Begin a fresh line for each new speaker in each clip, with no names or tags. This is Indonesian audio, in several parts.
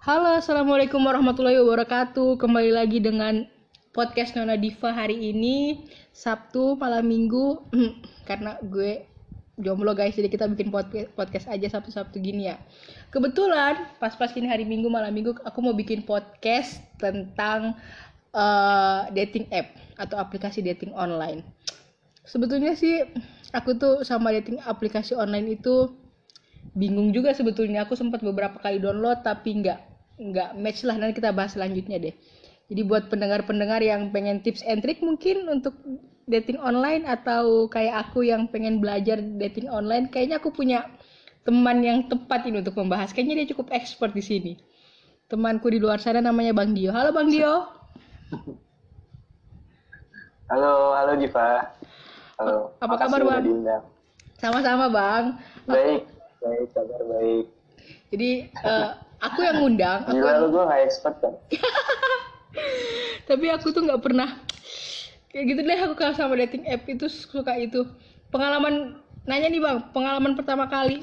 Halo, assalamualaikum warahmatullahi wabarakatuh. Kembali lagi dengan podcast Nona Diva hari ini Sabtu malam Minggu karena gue jomblo guys jadi kita bikin podcast podcast aja Sabtu-Sabtu gini ya. Kebetulan pas-pas ini hari Minggu malam Minggu aku mau bikin podcast tentang uh, dating app atau aplikasi dating online. Sebetulnya sih aku tuh sama dating aplikasi online itu bingung juga sebetulnya aku sempat beberapa kali download tapi nggak nggak match lah nanti kita bahas selanjutnya deh. Jadi buat pendengar-pendengar yang pengen tips and trick mungkin untuk dating online atau kayak aku yang pengen belajar dating online kayaknya aku punya teman yang tepat ini untuk membahas. Kayaknya dia cukup expert di sini. Temanku di luar sana namanya Bang Dio. Halo Bang Dio.
Halo halo Jiva halo.
apa kabar Bang? sama-sama Bang.
Baik baik kabar baik.
Jadi uh, aku yang ngundang
aku Gila, lu gue gak expert kan
tapi aku tuh nggak pernah kayak gitu deh aku kalau sama dating app itu suka itu. Pengalaman nanya nih bang pengalaman pertama kali.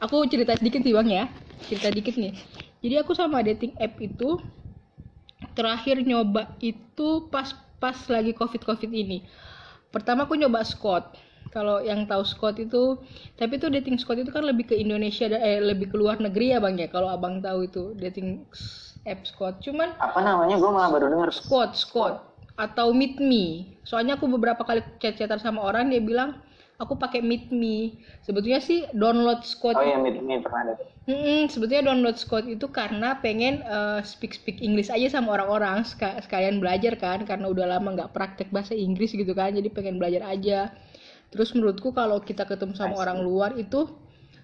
Aku cerita sedikit sih bang ya. Cerita dikit nih. Jadi aku sama dating app itu terakhir nyoba itu pas pas lagi covid covid ini. Pertama aku nyoba Scott kalau yang tahu Scott itu tapi itu dating Scott itu kan lebih ke Indonesia eh lebih ke luar negeri ya bang ya? Kalau abang tahu itu dating app Scott cuman
apa namanya? Gue malah baru dengar.
Scott Scott atau Meet Me. Soalnya aku beberapa kali chat-chatan sama orang dia bilang aku pakai Meet Me. Sebetulnya sih download Scott
oh iya Meet Me pernah ada
mm -mm, sebetulnya download Scott itu karena pengen uh, speak speak English aja sama orang-orang sekalian belajar kan karena udah lama nggak praktek bahasa Inggris gitu kan jadi pengen belajar aja terus menurutku kalau kita ketemu sama orang luar itu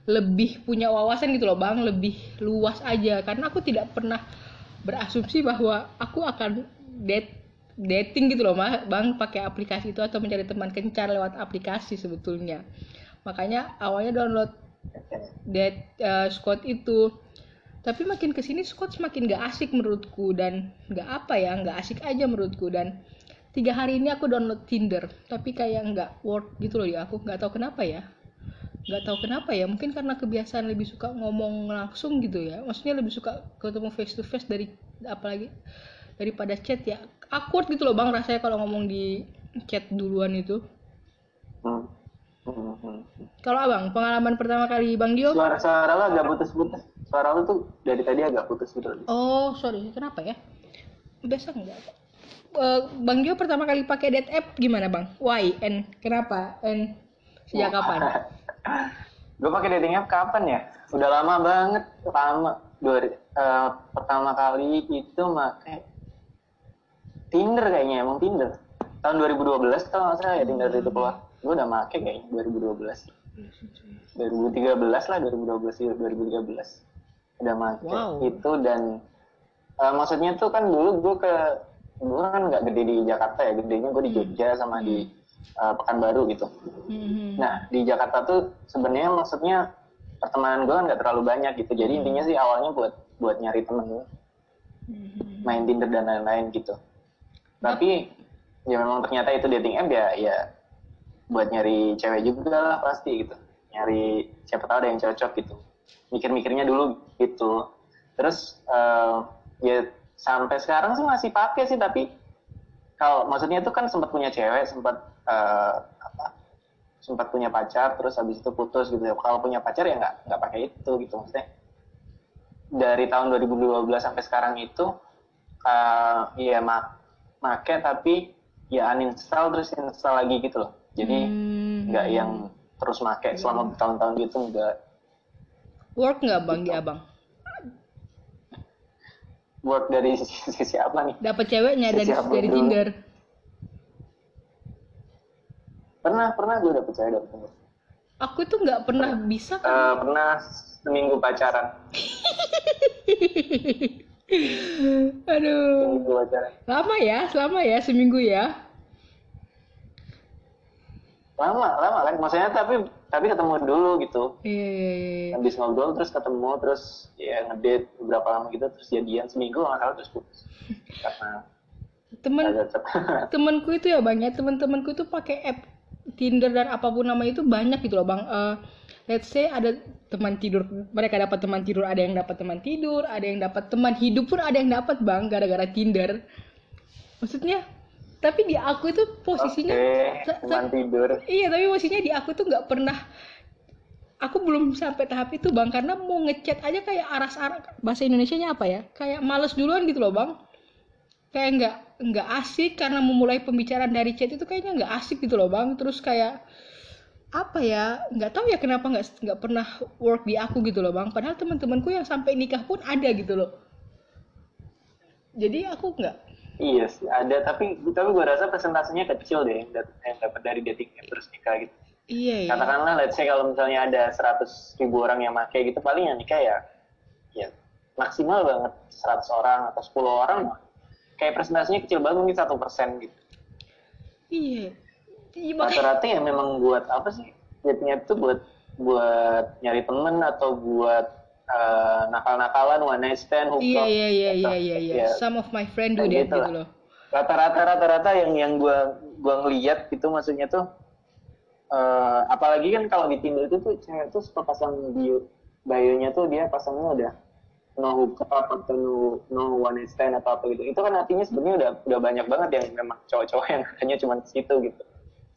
lebih punya wawasan gitu loh bang. Lebih luas aja. Karena aku tidak pernah berasumsi bahwa aku akan date dating gitu loh mah bang pakai aplikasi itu atau mencari teman kencan lewat aplikasi sebetulnya. Makanya awalnya download date uh, Scott itu. Tapi makin ke sini Scott semakin gak asik menurutku dan gak apa ya gak asik aja menurutku. Dan tiga hari ini aku download Tinder tapi kayak nggak work gitu loh di aku nggak tahu kenapa ya. Nggak tahu kenapa ya. Mungkin karena kebiasaan lebih suka ngomong langsung gitu ya. Maksudnya lebih suka ketemu face to face dari apalagi daripada chat ya. Awkward gitu loh bang rasanya kalau ngomong di chat duluan itu. Kalau abang pengalaman pertama kali bang Dio?
Suara suara lo agak putus-putus. Suara lo tuh dari tadi agak putus gitu
oh sorry. Kenapa ya? Biasa nggak uh, Bang Jo pertama kali pakai date app gimana Bang? Why and kenapa and sejak kapan?
gue pakai dating app kapan ya? Udah lama banget, lama. Dua, uh, pertama kali itu pakai Tinder kayaknya, emang Tinder. Tahun 2012 kalau nggak salah ya Tinder itu keluar. Gue udah make kayaknya 2012. 2013 lah 2012 2013 udah make wow. itu dan uh, maksudnya tuh kan dulu gue ke gue kan nggak gede di Jakarta ya gedenya gue di hmm. Jogja sama di uh, Pekanbaru gitu. Hmm. nah di Jakarta tuh sebenarnya maksudnya pertemanan gue kan nggak terlalu banyak gitu. Jadi hmm. intinya sih awalnya buat buat nyari temen. Main Tinder dan lain-lain gitu. Tapi ya memang ternyata itu dating app ya ya buat nyari cewek juga lah pasti gitu. Nyari siapa tahu ada yang cocok gitu. Mikir-mikirnya dulu gitu. Terus uh, ya sampai sekarang sih masih pakai sih tapi kalau maksudnya itu kan sempat punya cewek sempat uh, apa sempat punya pacar terus habis itu putus gitu kalau punya pacar ya nggak nggak pakai itu gitu maksudnya dari tahun 2012 sampai sekarang itu uh, ya mak make tapi ya uninstall terus install lagi gitu loh jadi hmm. nggak hmm. yang terus make selama bertahun-tahun gitu enggak
work nggak bang gitu. di abang
work dari sisi, apa nih?
Dapat ceweknya dari dari Tinder.
Pernah, pernah gue dapet cewek dapet Tinder.
Aku tuh nggak pernah bisa
kan? Uh, pernah seminggu pacaran.
Aduh. Seminggu pacaran. Lama ya, selama ya, seminggu ya.
Lama, lama kan. Maksudnya tapi tapi ketemu dulu gitu
iya, iya, iya. iya.
habis ngobrol terus ketemu terus ya ngedate beberapa lama gitu terus jadian seminggu nggak salah terus putus karena
temen temenku itu ya bang ya temen-temenku itu pakai app Tinder dan apa pun nama itu banyak gitu loh bang. Uh, let's say ada teman tidur, mereka dapat teman tidur, ada yang dapat teman tidur, ada yang dapat teman hidup pun ada yang dapat bang gara-gara Tinder. Maksudnya, tapi di aku itu posisinya
teman tidur.
Iya, tapi posisinya di aku tuh nggak pernah aku belum sampai tahap itu bang. Karena mau ngechat aja kayak aras-aras bahasa Indonesia nya apa ya? Kayak males duluan gitu loh bang. Kayak nggak nggak asik karena memulai pembicaraan dari chat itu kayaknya nggak asik gitu loh bang. Terus kayak apa ya? Nggak tahu ya kenapa nggak nggak pernah work di aku gitu loh bang. Padahal teman-temanku yang sampai nikah pun ada gitu loh. Jadi aku nggak
iya sih ada tapi tapi gue rasa presentasenya kecil deh yang dapat dari dating terus nikah gitu
Iya, iya.
Katakanlah let's say kalau misalnya ada 100 ribu orang yang pakai gitu paling yang nikah ya ya maksimal banget 100 orang atau 10 orang kayak presentasinya kecil banget mungkin satu persen gitu.
Iya.
iya Rata-rata ya memang buat apa sih? Jadinya itu buat buat nyari temen atau buat uh, nakal-nakalan one night stand
hook iya iya iya iya iya iya. Some of my friend do that gitu, gitu loh.
Rata-rata rata-rata yang yang gua gua ngeliat gitu maksudnya tuh uh, apalagi kan kalau di Tinder itu tuh cewek tuh suka pasang bio bio-nya tuh dia pasangnya udah no hookup atau no, no one night stand atau apa gitu. Itu kan artinya sebenarnya udah udah banyak banget yang memang cowok-cowok yang hanya cuma situ gitu.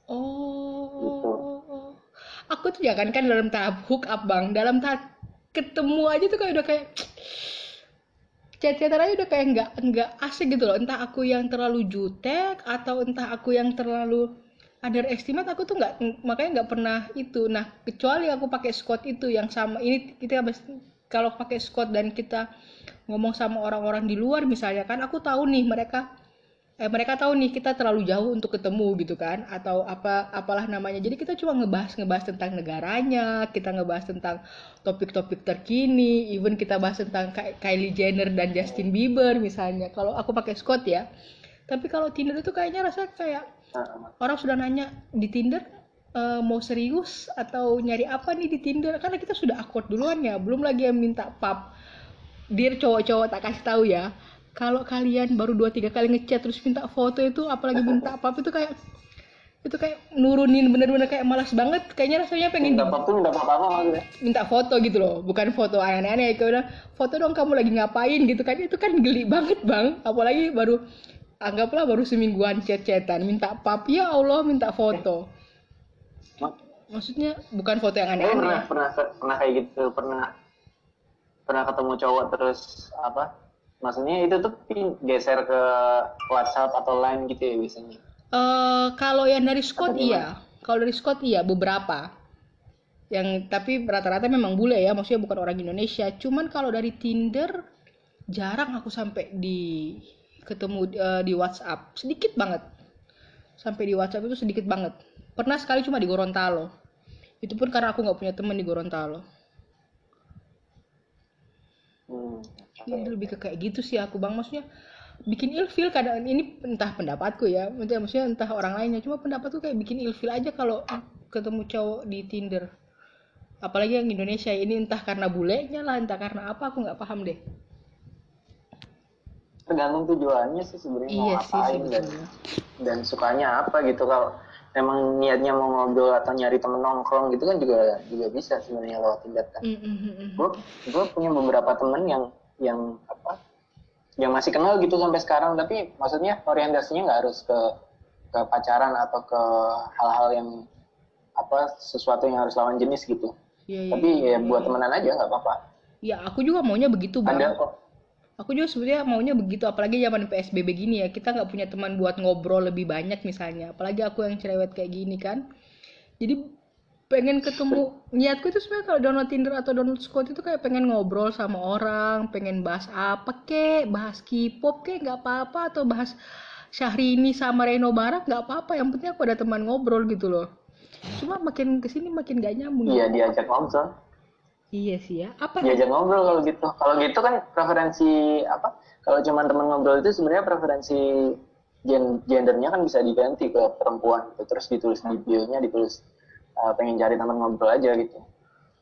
Oh. Gitu. aku tuh jangan kan dalam tahap hook up bang. Dalam tahap ketemu aja tuh kayak udah kayak chat-chatan aja udah kayak nggak nggak asik gitu loh. Entah aku yang terlalu jutek atau entah aku yang terlalu underestimate aku tuh nggak makanya nggak pernah itu. Nah kecuali aku pakai Scott itu yang sama ini kita kalau pakai Scott dan kita ngomong sama orang-orang di luar misalnya kan aku tahu nih mereka eh, mereka tahu nih kita terlalu jauh untuk ketemu gitu kan atau apa apalah namanya. Jadi kita cuma ngebahas ngebahas tentang negaranya kita ngebahas tentang topik-topik terkini even kita bahas tentang Kylie Jenner dan Justin Bieber misalnya. Kalau aku pakai Scott ya. Tapi kalau Tinder itu kayaknya rasa kayak orang sudah nanya di Tinder uh, mau serius atau nyari apa nih di Tinder? Karena kita sudah akord duluan ya. Belum lagi yang minta pap. Dir cowok-cowok tak kasih tahu ya kalau kalian baru dua tiga kali ngechat terus minta foto itu apalagi minta pap itu kayak itu kayak nurunin bener-bener kayak malas banget. Kayaknya rasanya pengen
minta tuh minta apa maksudnya.
minta foto gitu loh. Bukan foto aneh-aneh kayak udah foto dong kamu lagi ngapain? gitu kan. Itu kan geli banget bang. Apalagi baru anggaplah baru semingguan chat-chatan minta pap ya Allah minta foto. Maksudnya bukan foto yang aneh-aneh.
pernah pernah pernah kayak gitu pernah pernah ketemu cowok terus apa maksudnya itu tuh geser ke WhatsApp atau Line gitu ya biasanya?
Uh, kalau yang dari Scott iya. kalau dari Scott iya beberapa. Yang tapi rata-rata memang bule ya maksudnya bukan orang Indonesia. Cuman kalau dari Tinder jarang aku sampai di ketemu uh, di WhatsApp. Sedikit banget. Sampai di WhatsApp itu sedikit banget. Pernah sekali cuma di Gorontalo. Itu pun karena aku nggak punya teman di Gorontalo. Hmm, ini lebih ke kayak gitu sih aku bang. Maksudnya bikin ilfil kadang ini entah pendapatku ya maksudnya entah orang lainnya. Cuma pendapatku kayak bikin ilfil aja kalau ketemu cowok di Tinder. Apalagi yang Indonesia ini entah karena bulenya lah entah karena apa aku nggak paham deh.
Tergantung tujuannya sih sebenarnya iya mau ngapain dan dan sukanya apa gitu. Kalau emang niatnya mau ngobrol atau nyari temen nongkrong gitu kan juga juga bisa sebenarnya lewat Tinder kan. Mm -hmm. Gue gue punya beberapa temen yang yang apa yang masih kenal gitu sampai sekarang tapi maksudnya orientasinya nggak harus ke ke pacaran atau ke hal-hal yang apa sesuatu yang harus lawan jenis gitu. Yeah, yeah, tapi ya yeah, buat temenan aja nggak apa-apa.
Ya aku juga maunya begitu bang.
Ada kok
aku juga sebenarnya maunya begitu apalagi zaman psbb gini ya kita nggak punya teman buat ngobrol lebih banyak misalnya apalagi aku yang cerewet kayak gini kan jadi pengen ketemu niatku itu sebenarnya kalau download Tinder atau download Squad itu kayak pengen ngobrol sama orang pengen bahas apa kek bahas K-pop kek nggak apa-apa atau bahas Syahrini sama Reno Barat nggak apa-apa yang penting aku ada teman ngobrol gitu loh cuma makin ke sini makin gak nyambung
iya diajak ngobrol
Iya sih ya. Apa?
Diajak ngobrol kalau gitu. Kalau gitu kan preferensi apa? Kalau cuma teman ngobrol itu sebenarnya preferensi gen gendernya kan bisa diganti ke perempuan gitu. Terus ditulis di bio-nya ditulis uh, pengen cari teman ngobrol aja gitu.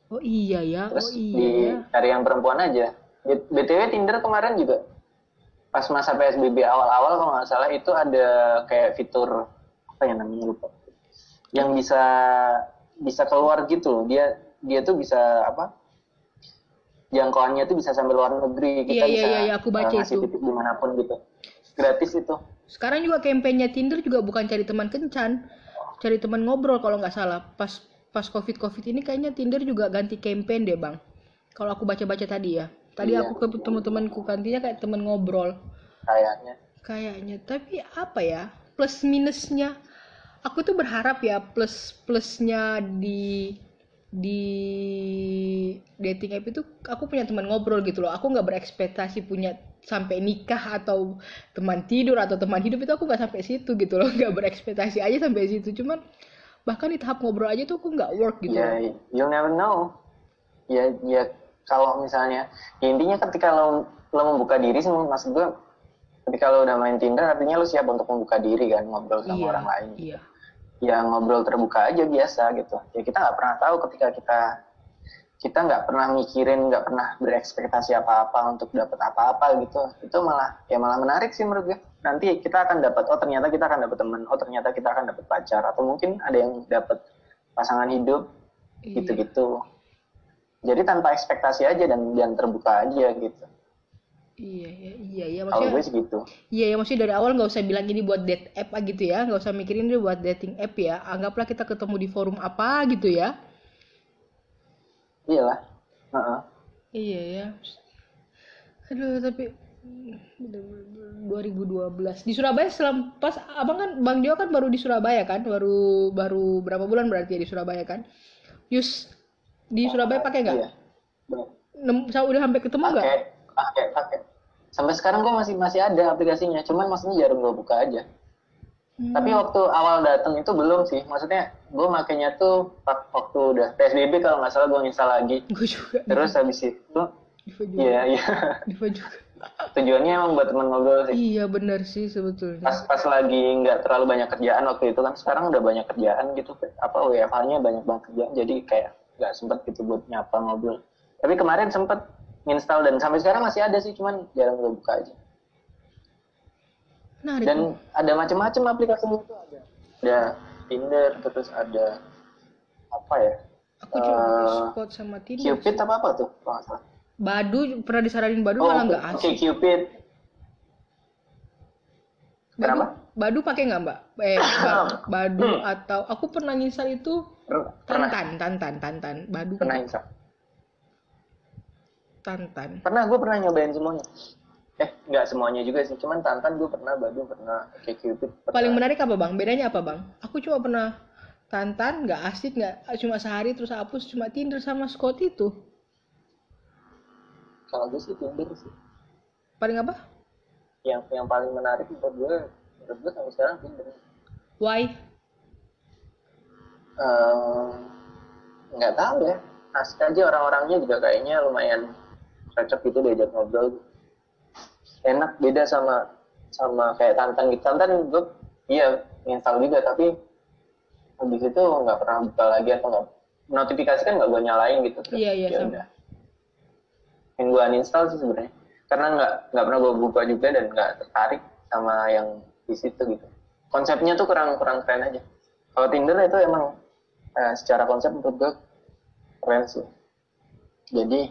Oh iya ya.
Terus
oh iya.
Di, ya. cari yang perempuan aja. BTW Tinder kemarin juga pas masa PSBB awal-awal kalau nggak salah itu ada kayak fitur apa ya namanya lupa. yang bisa bisa keluar gitu. Dia dia tuh bisa apa? Jangkauannya tuh bisa sampai luar negeri. Kita
Iya, iya,
bisa
iya, iya, aku baca
eh, ngasih
itu.
titik di mana pun gitu. Gratis itu.
Sekarang juga kampanyenya Tinder juga bukan cari teman kencan, cari teman ngobrol kalau nggak salah. Pas pas covid covid ini kayaknya Tinder juga ganti campaign deh bang. Kalau aku baca-baca tadi ya. Tadi
Iya.
aku ke teman-temanku gantinya kayak teman ngobrol.
Kayaknya.
Kayaknya. Tapi apa ya? Plus minusnya. Aku tuh berharap ya plus plusnya di di dating app itu aku punya teman ngobrol gitu loh. Aku nggak berekspektasi punya sampai nikah atau teman tidur atau teman hidup itu aku nggak sampai situ gitu loh. Nggak berekspektasi aja sampai situ. Cuman bahkan di tahap ngobrol aja tuh aku nggak work gitu.
Ya,
loh.
you'll never know. Ya, ya kalau misalnya ya intinya ketika lo lo membuka diri sih maksud gue ketika lo udah main Tinder artinya lo siap untuk membuka diri kan ngobrol sama
Iya,
orang lain.
iya.
Ya ngobrol terbuka aja biasa gitu. Ya kita nggak pernah tahu ketika kita kita nggak pernah mikirin, nggak pernah berekspektasi apa-apa untuk dapat apa-apa gitu. Itu malah ya malah menarik sih menurut gue. Nanti kita akan dapat oh ternyata kita akan dapat teman, oh ternyata kita akan dapat pacar atau mungkin ada yang dapat pasangan hidup
Iya.
gitu-gitu. Jadi tanpa ekspektasi aja dan dan terbuka aja gitu.
Iya, iya, iya, iya.
Kalau
Maksudnya,
gue sih gitu.
Iya ya maksudnya dari awal nggak usah bilang ini buat date app gitu ya, nggak usah mikirin ini buat dating app ya. Anggaplah kita ketemu di forum apa gitu ya.
Iyalah. Heeh.
Iya ya. Aduh tapi hmm, 2012 di Surabaya selam pas abang kan Bang Dio kan baru di Surabaya kan, baru baru berapa bulan berarti ya di Surabaya kan? Yus di Surabaya pakai nggak?
Iya. Bener.
Nem- sa- Udah sampai ketemu nggak?
Pakai, pakai, pakai. Sampai sekarang gue masih masih ada aplikasinya, cuman maksudnya jarang gue buka aja.
Hmm.
Tapi waktu awal datang itu belum sih. Maksudnya gue makainya tuh waktu udah PSBB kalau nggak salah gue install lagi.
Gue juga.
Terus habis itu, iya iya.
Diva juga.
Tujuannya emang buat temen ngobrol sih.
Iya benar sih sebetulnya.
Pas pas lagi nggak terlalu banyak kerjaan waktu itu kan sekarang udah banyak kerjaan gitu. Apa WFH-nya banyak banget kerjaan. Jadi kayak nggak sempet gitu buat nyapa ngobrol. Tapi kemarin sempet install dan sampai sekarang masih ada sih, cuman jarang gue buka aja.
Menarik.
Dan ada macam-macam aplikasinya itu ada. Ada Tinder, terus ada apa ya?
Aku cuma
Eh,
pakai Spot sama Tinder.
Cupid apa apa tuh?
Badu pernah disaranin Badu
Oh,
malah nggak
oke
asik.
Cupid.
Badu,
Kenapa?
Badu pakai nggak Mbak? Eh, Ba- Badu atau aku pernah nyisal itu
Per- Pernah,
Tantan, Tantan, Tantan. Badu
pernah install.
Tantan.
Pernah, gue pernah nyobain semuanya. Eh, nggak semuanya juga sih. Cuman Tantan gue pernah, Badu pernah, oke Cupid pernah.
Paling menarik apa Bang? Bedanya apa Bang? Aku cuma pernah Tantan, nggak asik, nggak cuma sehari terus hapus cuma Tinder sama Scott itu.
Kalau gue sih Tinder sih.
Paling apa?
Yang yang paling menarik menurut gue, menurut gue sampai sekarang Tinder.
Why?
Eh, nggak tahu ya. Asik aja orang-orangnya juga kayaknya lumayan cocok gitu diajak ngobrol. Enak beda sama sama kayak Tantan gitu. Tantan gue iya install juga tapi habis itu nggak pernah buka lagi atau nggak notifikasi kan nggak gue nyalain gitu. Terus
Iya, iya,
ya udah. Yang gue uninstall sih sebenarnya karena nggak nggak pernah gue buka juga dan nggak tertarik sama yang di situ gitu. Konsepnya tuh kurang kurang keren aja. Kalau Tinder itu emang eh, secara konsep menurut gue keren sih. Jadi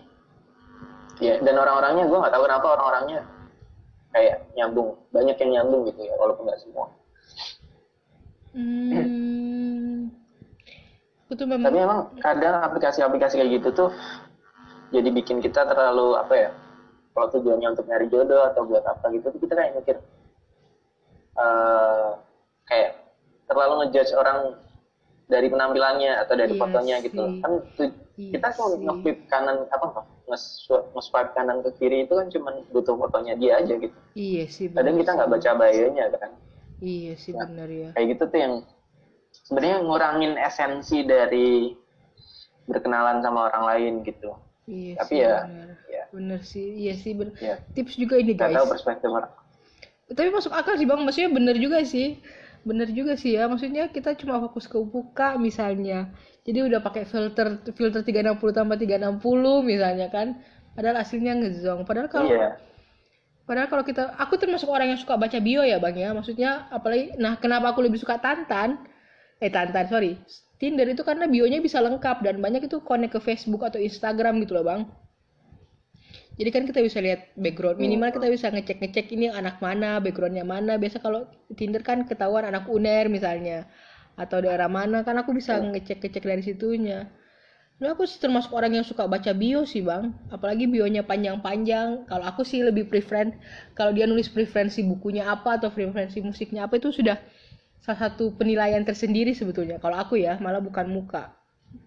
ya dan orang-orangnya gue nggak tahu kenapa orang-orangnya kayak nyambung banyak yang nyambung gitu ya walaupun nggak semua.
Hmm. Tuh memang
Tapi emang kadang aplikasi-aplikasi kayak gitu tuh jadi bikin kita terlalu apa ya? Kalau tujuannya untuk nyari jodoh atau buat apa gitu, tuh kita kayak mikir eh kayak terlalu ngejudge orang dari penampilannya atau dari
Iya
fotonya gitu.
sih.
Kan tu-
Iya
kita
sih.
nge-flip kanan apa nge-swipe kanan ke kiri itu kan cuma butuh fotonya dia aja gitu.
Iya sih.
Kadang kita nggak baca bio-nya kan.
Iya sih
Nah.
benar ya.
Kayak gitu tuh yang sebenarnya ngurangin esensi dari berkenalan sama orang lain gitu.
Iya
Tapi
sih,
ya,
bener.
ya.
Bener sih, iya sih bener.
Ya,
Tips juga ini guys.
tahu perspektif orang.
Tapi masuk akal sih bang, maksudnya bener juga sih. Bener juga sih ya, maksudnya kita cuma fokus ke muka misalnya. Jadi udah pakai filter filter 360 tambah 360 misalnya kan. Padahal aslinya ngezong. Padahal kalau
Iya.
Padahal kalau kita, aku termasuk orang yang suka baca bio ya bang ya, maksudnya apalagi, nah kenapa aku lebih suka Tantan? eh Tantan sorry Tinder itu karena bionya bisa lengkap dan banyak itu connect ke Facebook atau Instagram gitu loh bang jadi kan kita bisa lihat background. Minimal kita bisa ngecek ngecek ini anak mana backgroundnya mana. Biasa kalau Tinder kan ketahuan anak uner misalnya atau daerah mana. Kan aku bisa ngecek ngecek dari situnya. Nah, aku termasuk orang yang suka baca bio sih bang. Apalagi bionya panjang-panjang. Kalau aku sih lebih prefer kalau dia nulis preferensi bukunya apa atau preferensi musiknya apa itu sudah salah satu penilaian tersendiri sebetulnya. Kalau aku ya malah bukan muka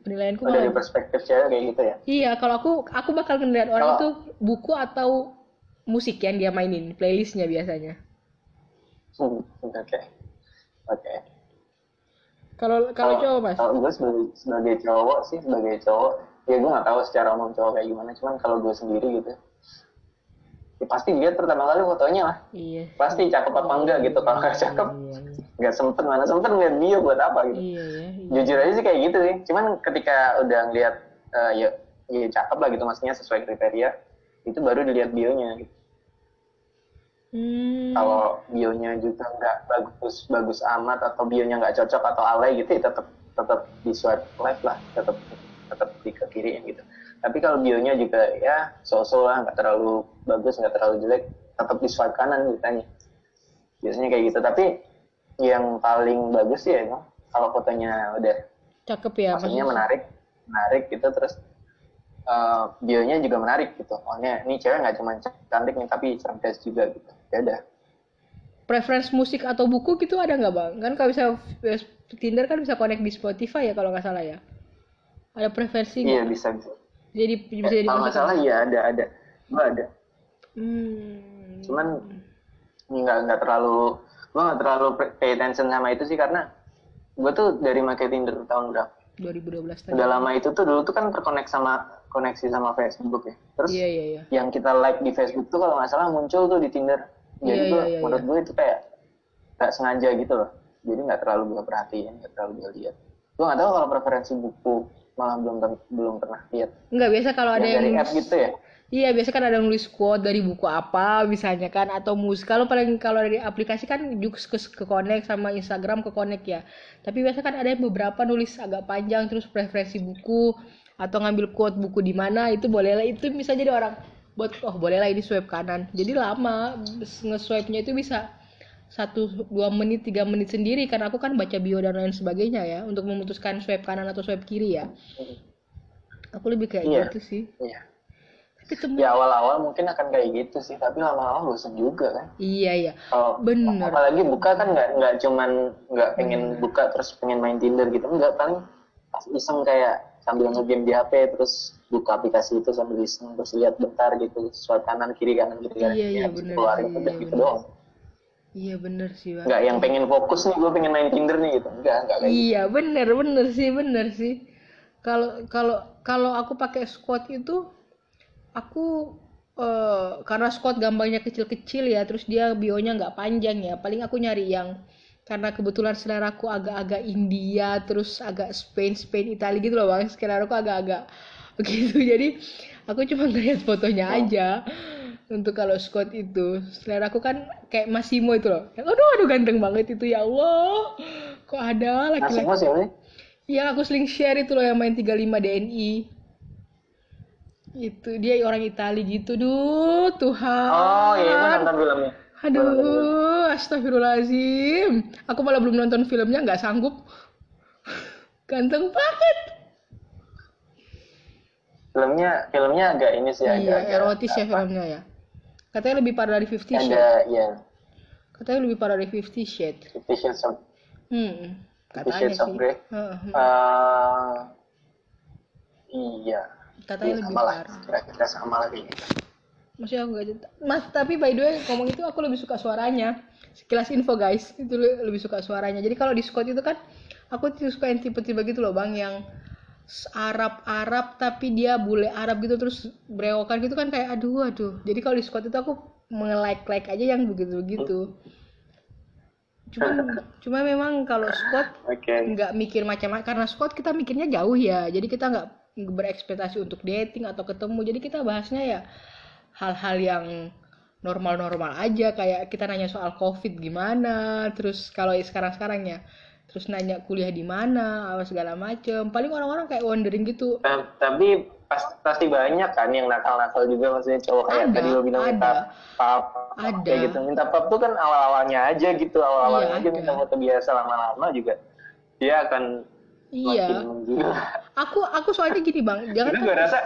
penilaianku
Oh, dari perspektif cewek kayak gitu ya?
Iya kalau aku aku bakal ngeliat orang
Kalau-
itu buku atau musik yang dia mainin playlistnya biasanya.
Hmm, oke. Oke.
Kalau kalau cowok mas?
kalau gue sebagai, sebagai cowok sih sebagai cowok ya gue nggak tahu secara umum cowok kayak gimana cuman kalau gue sendiri gitu ya pasti lihat pertama kali fotonya lah.
Iya.
Pasti cakep apa enggak gitu kalau nggak cakep
iya
nggak sempet mana sempet ngeliat bio buat apa gitu.
Iya iya, iya.
Jujur aja sih kayak gitu sih. Cuman ketika udah ngeliat eh, ya ya cakep lah gitu maksudnya sesuai kriteria itu baru dilihat bionya gitu.
Hmm,
kalau bionya juga nggak bagus bagus amat atau bionya nggak cocok atau alay gitu ya tetap tetap di swipe left lah tetap tetap di ke kiriin gitu. Tapi kalau bionya juga ya so-so lah nggak terlalu bagus nggak terlalu jelek tetap di swipe kanan gitu biasanya kayak gitu. Tapi yang paling bagus sih ya emang kalau fotonya udah
cakep ya
maksudnya
maksudnya.
menarik menarik gitu terus eh, bionya juga menarik gitu oh ini, cewek nggak cuma cantik nih tapi cerdas juga gitu ya udah
preference musik atau buku gitu ada nggak bang? Kan kalau bisa Tinder kan bisa connect di Spotify ya kalau nggak salah ya. Ada preferensi
iya bisa bisa
Jadi bisa jadi
kalau nggak salah iya ada ada gua ada
Hmm.
cuman nggak nggak terlalu gua nggak terlalu pay attention sama itu sih karena gua tuh dari make Tinder tahun berapa?
2012 tadi.
udah lama itu tuh dulu tuh kan terkonek sama koneksi sama Facebook ya. Terus
Iya iya iya.
yang kita like di Facebook tuh kalau nggak salah muncul tuh di Tinder. Jadi
Iya,
tuh
iya, iya,
menurut gue itu kayak nggak sengaja gitu loh. Jadi nggak terlalu gue perhatiin nggak terlalu gue lihat gue nggak tahu kalau preferensi buku malah belum belum pernah lihat
Enggak biasa kalau ada
yang
yang
dari app gitu ya
Iya biasa kan ada nulis quote dari buku apa misalnya kan atau musik. Kalau paling kalau dari aplikasi kan juga ke, ke connect sama Instagram ke connect ya. Tapi biasa kan ada yang beberapa nulis agak panjang terus preferensi buku atau ngambil quote buku di mana itu boleh lah itu bisa jadi orang buat oh boleh lah ini swipe kanan. Jadi lama nge-swipe-nya itu bisa satu dua menit tiga menit sendiri karena aku kan baca bio dan lain sebagainya ya untuk memutuskan swipe kanan atau swipe kiri ya. Aku lebih kayak
Iya.
gitu sih.
Iya.
Tapi temen
ya awal-awal mungkin akan kayak gitu sih tapi lama-lama bosan juga kan.
Iya iya.
Kalau
Bener.
apalagi buka kan nggak nggak cuman nggak pengen buka terus pengen main Tinder gitu nggak paling pas iseng kayak sambil ngegame di HP terus buka aplikasi itu sambil iseng terus lihat bentar gitu swipe kanan kiri kanan kiri kanan
Iya, iya,
Ya,
bener
keluarin
sih,
udah
iya,
gitu
bener.
doang
Iya bener sih bang.
nggak yang pengen fokus nih gue pengen main Tinder nih gitu enggak enggak kayak gitu.
Iya bener bener sih bener sih. Kalau kalau kalau aku pakai squat itu aku eh, karena squat gambarnya kecil-kecil ya, terus dia bionya nggak panjang ya. Paling aku nyari yang karena kebetulan seleraku agak-agak India, terus agak Spain, Spain, Italia gitu loh bang. Seleraku agak-agak begitu. Jadi aku cuma ngeliat fotonya aja untuk kalau squat itu. Seleraku kan kayak Massimo itu loh. Yang, aduh aduh ganteng banget itu ya Allah. Kok ada laki-laki
sih?
yang aku sering share itu loh yang main 35 DNI. Itu dia orang Itali gitu, duh Tuhan.
Oh iya, gue nonton filmnya.
Aduh, astagfirullahaladzim. Aku malah belum nonton filmnya, nggak sanggup. Ganteng banget.
Filmnya, filmnya agak ini sih,
Iya,
agak, agak
erotis ya filmnya ya. Katanya lebih parah dari Fifty Shades.
ada ya
Katanya lebih parah dari Fifty Shades.
Fifty Shades of
Hmm,
Fifty
katanya
Shades of
sih.
Grey.
Heeh,
Eh, iya.
Katanya
Iya,
lebih
sama lah,
parah.
kira-kira sama lagi.
Maksudnya aku gak Mas, tapi by the way ngomong itu aku lebih suka suaranya. Sekilas info guys, itu le- lebih suka suaranya. Jadi kalau di Scott itu kan aku tuh suka yang tipe-tipe gitu loh bang, yang Arab-Arab tapi dia bule Arab gitu terus brewokan gitu kan kayak aduh aduh. Jadi kalau di Scott itu aku nge-like-like aja yang begitu-begitu. Cuman cuma memang kalau
Oke.
nggak mikir macam-macam karena Scott kita mikirnya jauh ya jadi kita nggak berekspektasi untuk dating atau ketemu jadi kita bahasnya ya hal-hal yang normal-normal aja kayak kita nanya soal covid gimana terus kalau sekarang-sekarang ya terus nanya kuliah di mana apa segala macem. Paling orang-orang kayak wondering gitu.
Ta- tapi pas, pasti banyak kan yang nakal-nakal juga maksudnya cowok kayak
Ada,
tadi lo bilang minta
ada.
pap
Ada.
kayak gitu. Minta pap tuh kan awal-awalnya aja gitu awal-awalnya
Iya,
aja
ada.
minta foto biasa lama-lama juga. Dia akan
iya. aku aku soalnya gini bang. Jangan
itu gue rasa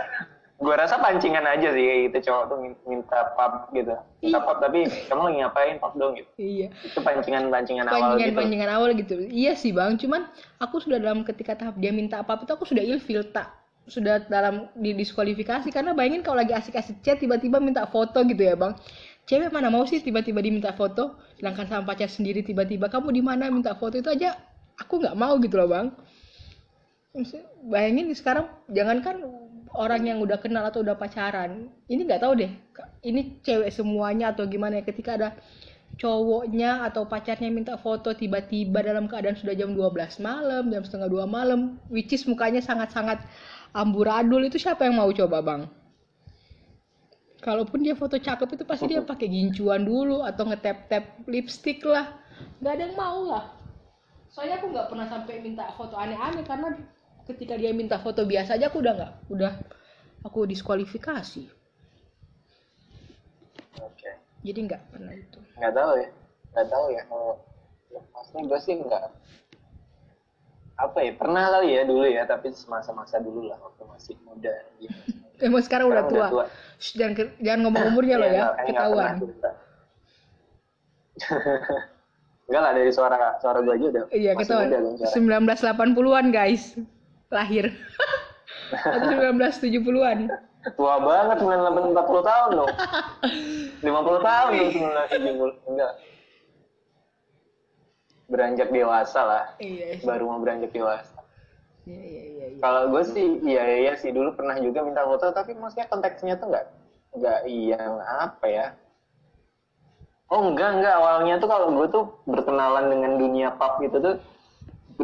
gue rasa pancingan aja sih kayak gitu cowok tuh min- minta pap gitu. Minta
Iya.
pap tapi kamu lagi ngapain? Pap dong gitu.
Iya.
Itu pancingan-pancingan awal
pancingan
gitu.
pancingan awal gitu. Iya sih bang. Cuman aku sudah dalam ketika tahap dia minta apa itu aku sudah ilfil tak. Sudah dalam didiskualifikasi karena bayangin kalau lagi asik-asik chat tiba-tiba minta foto gitu ya bang. Cewek mana mau sih tiba-tiba diminta foto? Sedangkan sama pacar sendiri tiba-tiba kamu di mana minta foto? Itu aja aku nggak mau gitu loh bang. Bayangin sekarang jangankan orang yang udah kenal atau udah pacaran ini nggak tahu deh ini cewek semuanya atau gimana ya ketika ada cowoknya atau pacarnya minta foto tiba-tiba dalam keadaan sudah jam 12 malam jam setengah dua malam which is mukanya sangat-sangat amburadul itu siapa yang mau coba bang? Kalaupun dia foto cakep itu pasti dia pakai gincuan dulu atau ngetap-tap lipstick lah. Nggak ada yang mau lah. Soalnya aku nggak pernah sampai minta foto aneh-aneh karena ketika dia minta foto biasa aja aku udah nggak udah aku diskualifikasi.
Oke.
Jadi nggak pernah itu.
Nggak tahu ya nggak tahu ya kalau lepasnya gue sih nggak apa ya pernah kali ya dulu ya tapi semasa-masa dulu lah waktu masih muda. Gitu.
emang sekarang udah
Sekarang
tua, Shh, jangan jangan ngomong umurnya loh ya
nggak
ketahuan.
Enggak lah dari suara suara gue aja udah
iya ketahuan.
muda dong suara.
1980-an guys lahir atau 1970-an
Tua banget 98 40 tahun dong. 50 tahun dong 1970. Enggak. Beranjak dewasa lah.
iya sih.
Baru mau beranjak dewasa.
iya iya iya iya.
Kalau gue sih iya iya sih dulu pernah juga minta foto tapi maksudnya konteksnya tuh enggak enggak yang apa ya. Oh enggak enggak awalnya tuh kalau gue tuh berkenalan dengan dunia pop gitu tuh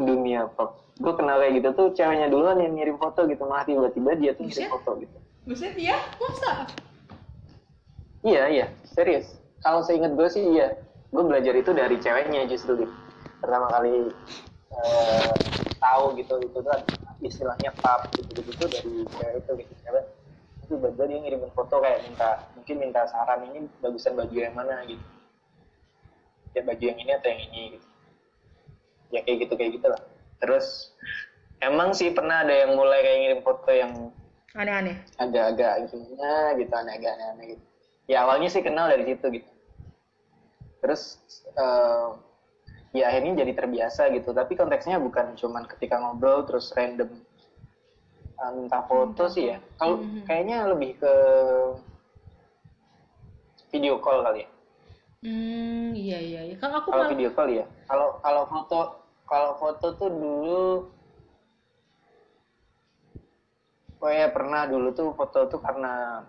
dunia pop. Gue kenal kayak gitu tuh ceweknya duluan yang ngirim foto gitu malah tiba-tiba dia tuh ngirim foto gitu.
Buset ya masa
Iya iya serius. Kalau seingat gue sih iya. Gue belajar itu dari ceweknya justru gitu. Pertama kali eh, tahu gitu itu tuh istilahnya pub gitu gitu tuh dari cewek itu gitu. Karena itu tiba-tiba dia ngirimin foto kayak minta mungkin minta saran ini bagusan baju yang mana gitu. Ya baju yang ini atau yang ini gitu. Ya kayak gitu kayak gitu lah. Terus emang sih pernah ada yang mulai kayak ngirim foto yang
aneh-aneh?
agak-agak gimana gitu agak aneh-aneh gitu. Ya awalnya sih kenal dari situ gitu. Terus eh, ya akhirnya jadi terbiasa gitu. Tapi konteksnya bukan cuman ketika ngobrol terus random eh, minta foto sih ya. Kalau
Mhm.
kayaknya lebih ke video call kali ya.
Hmm iya iya iya. Kalau aku
kalau video call ya. Kalau kalau foto kalau foto tuh dulu oh ya pernah dulu tuh foto tuh karena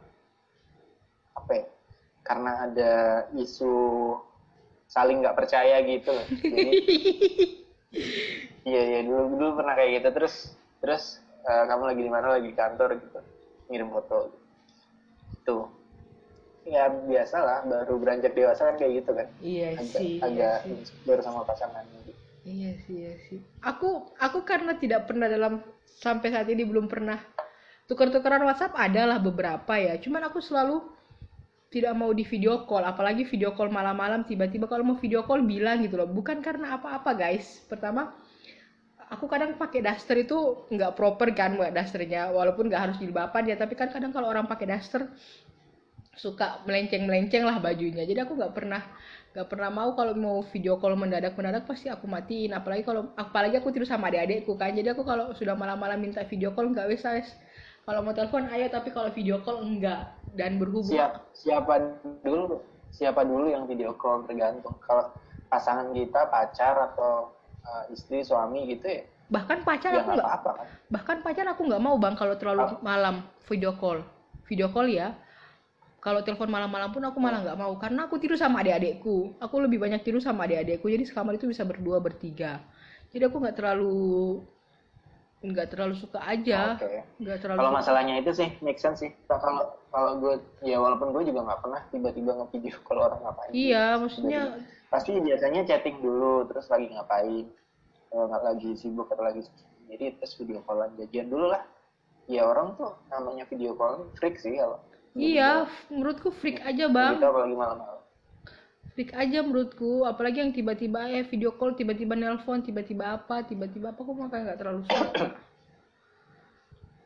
apa ya karena ada isu saling nggak percaya gitu. Loh jadi iya iya dulu dulu pernah kayak gitu. Terus terus eh, kamu lagi di mana? Lagi di kantor gitu ngirim foto. Gitu ya biasa lah baru beranjak dewasa kan kayak gitu kan.
Iya
agak
sih iya
agak
sih.
insecure sama pasangan.
Iya sih, iya sih. Aku aku karena tidak pernah dalam sampai saat ini belum pernah tukar-tukaran WhatsApp adalah beberapa ya. Cuman aku selalu tidak mau di video call, apalagi video call malam-malam tiba-tiba kalau mau video call bilang gitu loh. Bukan karena apa-apa guys. Pertama, aku kadang pakai daster itu nggak proper kan buat dasternya, walaupun nggak harus jilbaban ya. Tapi kan kadang kalau orang pakai daster suka melenceng-melenceng lah bajunya. Jadi aku nggak pernah nggak pernah mau kalau mau video call mendadak mendadak pasti aku matiin. Apalagi kalau apalagi aku tidur sama adik-adikku kan. Jadi aku kalau sudah malam-malam minta video call nggak bisa wes. Kalau mau telepon ayo. Tapi kalau video call enggak dan berhubung
siap siapa dulu siapa dulu yang video call tergantung. Kalau pasangan kita pacar atau uh, istri suami gitu ya
bahkan pacar
ya
aku
nggak apa-apa kan.
bahkan pacar aku nggak mau bang kalau terlalu
Apa?
malam video call. Video call ya kalau telepon malam-malam pun aku malah nggak mau karena aku tidur sama adik-adikku. Aku lebih banyak tidur sama adik-adikku jadi sekamar itu bisa berdua bertiga. Jadi aku nggak terlalu nggak terlalu suka aja. Nggak terlalu
kalau masalahnya itu sih make sense sih. Kalau kalau gue ya walaupun gue juga nggak pernah tiba-tiba nge-video call orang ngapain.
Iya maksudnya
pasti biasanya chatting dulu terus lagi ngapain. Kalau nggak lagi sibuk atau lagi sendiri terus video callan. Jajan dulu lah. Ya orang tuh namanya video call freak sih kalau
iya menurutku freak aja bang.
Kita apalagi malam-malam.
Freak aja menurutku apalagi yang tiba-tiba eh video call tiba-tiba nelpon tiba-tiba apa tiba-tiba apa kok makanya nggak terlalu suka?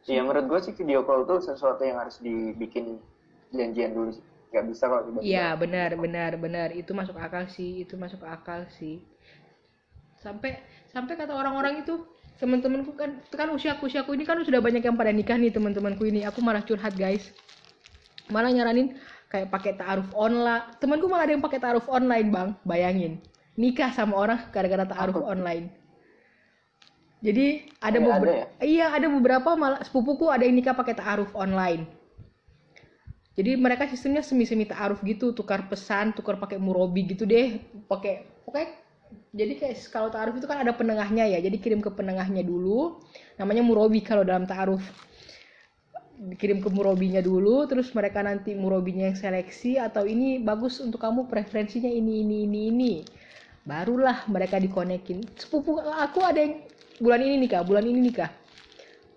Iya menurut gue sih video call tuh sesuatu yang harus dibikin janjian dulu sih. Gak bisa kalau tiba-tiba.
Iya benar benar benar. Itu masuk akal sih itu masuk akal sih. Sampai sampai kata orang-orang itu teman-temanku kan itu kan usiaku usiaku ini kan sudah banyak yang pada nikah nih teman-temanku ini. Aku malah curhat guys malah nyaranin kayak pakai taaruf online temanku malah ada yang pakai taaruf online bang. Bayangin. Nikah sama orang gara-gara taaruf online. Jadi ada
Iya,
beberapa
ya?
iya ada beberapa malah sepupuku ada yang nikah pakai taaruf online. Jadi mereka sistemnya semi-semi taaruf gitu tukar pesan tukar pakai murobi gitu deh. Pakai pokoknya jadi kayak kalau taaruf itu kan ada penengahnya ya. Jadi kirim ke penengahnya dulu. Namanya murobi kalau dalam taaruf dikirim ke murobinya dulu terus mereka nanti murobinya yang seleksi atau ini bagus untuk kamu preferensinya ini ini ini ini. Barulah mereka dikonekin. Sepupu aku ada yang bulan ini nikah bulan ini nikah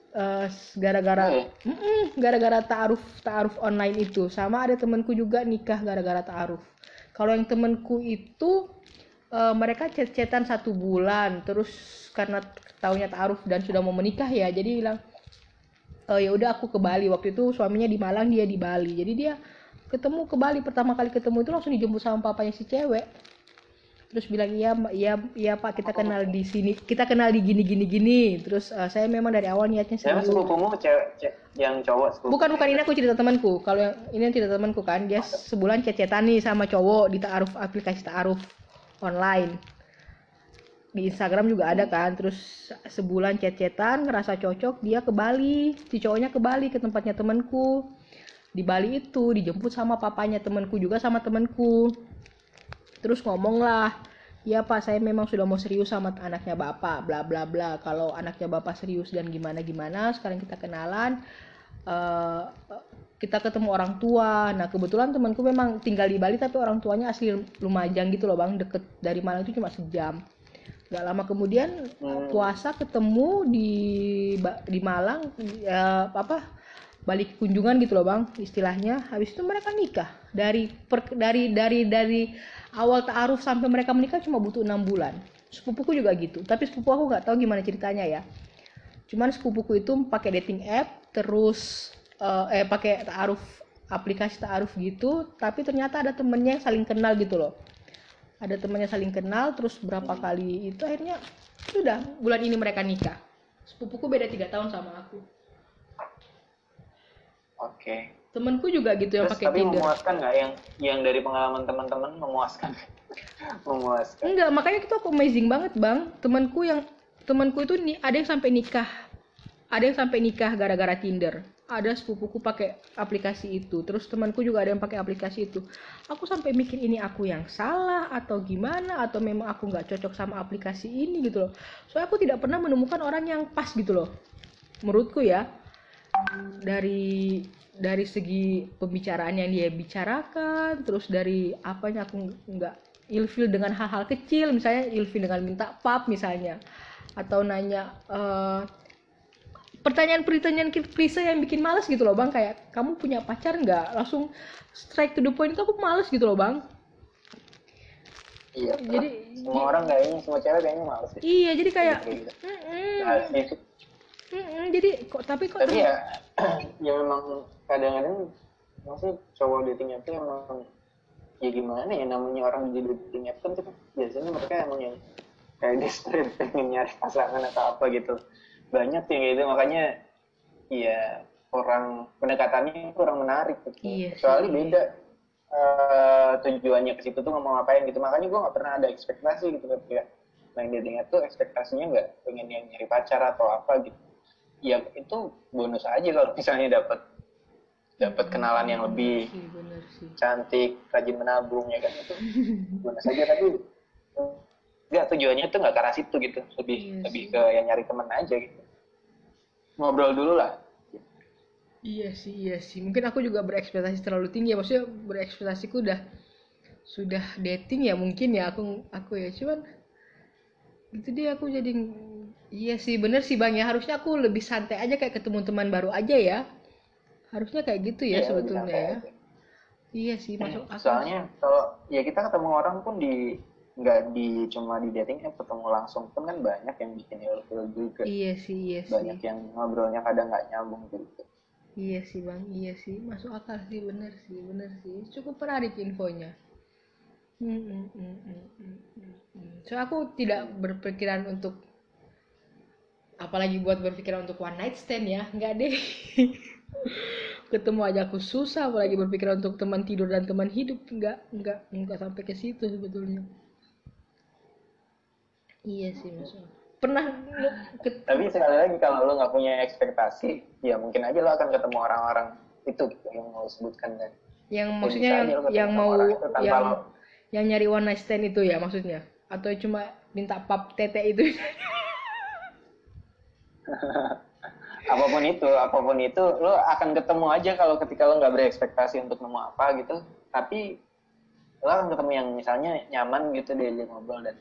Eh, gara-gara
Oh?
Mm-mm, gara-gara taaruf taaruf online itu. Sama ada temanku juga nikah gara-gara taaruf. Kalau yang temanku itu eh, mereka chat-chatan satu bulan terus karena taunya taaruf dan sudah mau menikah ya jadi bilang oh ya udah aku ke Bali. Waktu itu suaminya di Malang dia di Bali. Jadi dia ketemu ke Bali. Pertama kali ketemu itu langsung dijemput sama papanya si cewek. Terus bilang iya mbak. Iya iya pak. Kita kenal di sini. Kita kenal di gini gini gini. Terus eh, saya memang dari awal niatnya
Saya sepupumu cewek, ce- yang cowok sepupu.
bukan bukan. Ini aku cerita temanku. Kalau yang ini yang cerita temanku kan. Dia sebulan cecetan nih sama cowok di taaruf aplikasi taaruf online di Instagram juga ada kan terus sebulan cecetan ngerasa cocok dia ke Bali. Si cowoknya ke Bali ke tempatnya temanku. Di Bali itu dijemput sama papanya temanku juga sama temanku. Terus ngomong lah ya pak saya memang sudah mau serius sama anaknya bapak bla bla bla. Kalau anaknya bapak serius dan gimana gimana sekarang kita kenalan eh, kita ketemu orang tua. Nah kebetulan temanku memang tinggal di Bali tapi orang tuanya asli Lumajang gitu loh bang. Deket dari Malang itu cuma sejam nggak lama kemudian
Hmm.
puasa ketemu di di Malang ya, apa balik kunjungan gitu loh bang istilahnya. Habis itu mereka nikah. Dari per- dari dari dari awal taaruf sampai mereka menikah cuma butuh enam bulan. Sepupuku juga gitu. Tapi sepupu aku nggak tahu gimana ceritanya ya. Cuman sepupuku itu pakai dating app terus eh, eh pakai taaruf aplikasi taaruf gitu. Tapi ternyata ada temennya yang saling kenal gitu loh ada temennya saling kenal terus berapa kali itu akhirnya sudah bulan ini mereka nikah. Sepupuku beda tiga tahun sama aku.
Oke.
temenku juga gitu yang pakai
tapi
Tinder.
memuaskan nggak? Yang yang dari pengalaman teman-teman memuaskan? memuaskan.
enggak makanya itu aku amazing banget bang. Temanku yang temanku itu nih ada yang sampai nikah. Ada yang sampai nikah gara-gara Tinder ada sepupuku pakai aplikasi itu. Terus temanku juga ada yang pakai aplikasi itu. Aku sampai mikir ini aku yang salah atau gimana? Atau memang aku nggak cocok sama aplikasi ini? Gitu loh. Soalnya aku tidak pernah menemukan orang yang pas gitu loh. Menurutku ya dari dari segi pembicaraan yang dia bicarakan terus dari apanya aku nggak ilfil dengan hal-hal kecil misalnya ilfil dengan minta pap misalnya atau nanya eh, pertanyaan-pertanyaan klise yang bikin males gitu loh bang kayak kamu punya pacar nggak langsung straight to the point itu aku males gitu loh bang
Iya.
jadi
semua orang kayaknya semua cewek kayaknya males deh.
iya jadi kayak
gitu.
"Mm-mm,
Asli sih.
mm-mm." jadi kok tapi kok
tapi ya ya memang kadang-kadang masih cowok dating app emang ya gimana ya namanya orang di dating app kan tuh biasanya mereka emang yang kayak desperate pengen nyari pasangan atau apa gitu banyak kayak gitu. Makanya ya orang pendekatannya kurang menarik gitu.
Iya sih.
beda eh, tujuannya ke situ tuh ngomong ngapain gitu. Makanya gue nggak pernah ada ekspektasi gitu. Ketika main dating app tuh ekspektasinya nggak pengen yang nyari pacar atau apa gitu. Ya itu bonus aja kalau misalnya dapat dapat kenalan yang lebih
Iya, bener sih.
cantik rajin menabung ya kan? Itu bonus aja. Tapi nggak tujuannya tuh nggak ke arah situ gitu lebih
Iya
lebih
sih.
ke yang nyari temen aja gitu ngobrol dulu lah
Iya sih, iya sih. Mungkin aku juga berekspektasi terlalu tinggi ya. Maksudnya berekspektasiku udah sudah dating ya mungkin ya aku aku ya cuman itu dia aku jadi iya sih bener sih bang ya harusnya aku lebih santai aja kayak ketemu teman baru aja ya harusnya kayak gitu ya
Iya, lebih
sebetulnya ya
aja.
iya sih masuk akal
soalnya kalau ya kita ketemu orang pun di nggak di cuma di dating app ketemu langsung pun kan banyak yang bikin ilfil juga
iya sih iya sih
banyak yang ngobrolnya kadang nggak nyambung juga
Iya sih bang, iya sih, masuk akal sih, bener sih, bener sih, cukup menarik infonya. Hmm, hmm, hmm, hmm, hmm, hmm, hmm. So aku tidak berpikiran untuk, apalagi buat berpikiran untuk one night stand ya, nggak deh. Ketemu aja aku susah, apalagi berpikiran untuk teman tidur dan teman hidup, nggak, nggak, nggak sampai ke situ sebetulnya. Iya sih akal. Pernah ke-
tapi sekali lagi kalau lo nggak punya ekspektasi ya mungkin aja lo akan ketemu orang-orang itu gitu, yang mau sebutkan kan.
Yang
Ya,
maksudnya yang yang mau yang
lo-
yang nyari one night stand itu ya maksudnya? Atau cuma minta pap tete itu?
Apa pun itu apa pun itu lo akan ketemu aja kalau ketika lo nggak berekspektasi untuk nemu apa gitu. Tapi lo akan ketemu yang misalnya nyaman gitu diajak ngobrol dan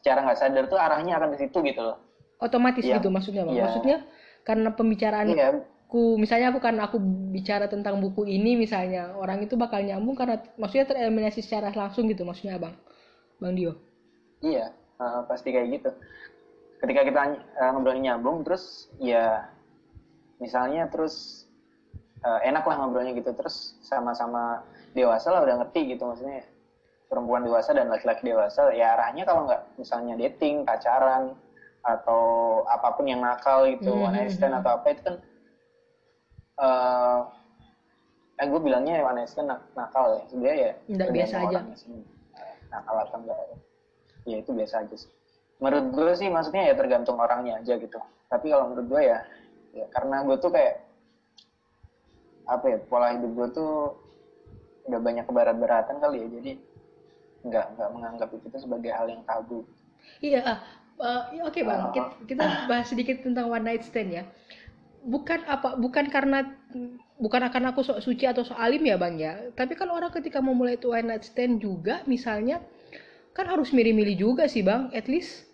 secara nggak sadar tuh arahnya akan ke situ gitu loh.
Otomatis
Iya.
gitu maksudnya bang.
Iya.
maksudnya karena pembicaraan
iya.
aku misalnya aku karena aku bicara tentang buku ini misalnya orang itu bakal nyambung karena maksudnya tereliminasi secara langsung gitu maksudnya abang bang Dio.
Iya. Eh, pasti kayak gitu. Ketika kita eh, ngobrolnya nyambung terus ya misalnya terus eh, enak lah ngobrolnya gitu terus sama-sama dewasa lah udah ngerti gitu maksudnya perempuan dewasa dan laki-laki dewasa ya arahnya kalau nggak misalnya dating pacaran atau apa pun yang nakal gitu
Mhm,
one night stand atau apa itu kan eh eh gue bilangnya one night stand nak- nakal ya sebenarnya ya
Nggak biasa aja.
sih. Nakal atau enggak ya. ya itu biasa aja sih menurut gue sih maksudnya ya tergantung orangnya aja gitu tapi kalau menurut gue ya ya karena gue tuh kayak apa ya pola hidup gue tuh udah banyak keberat-beratan kali ya jadi nggak nggak menganggap itu sebagai hal yang tabu
Iya, ya oke bang,
Ah.
kita, kita bahas sedikit tentang one night stand ya. Bukan apa, bukan karena bukan karena aku sok suci atau sok alim ya bang ya. Tapi kalau orang ketika mau mulai itu one night stand juga, misalnya kan harus milih-milih juga sih bang. At least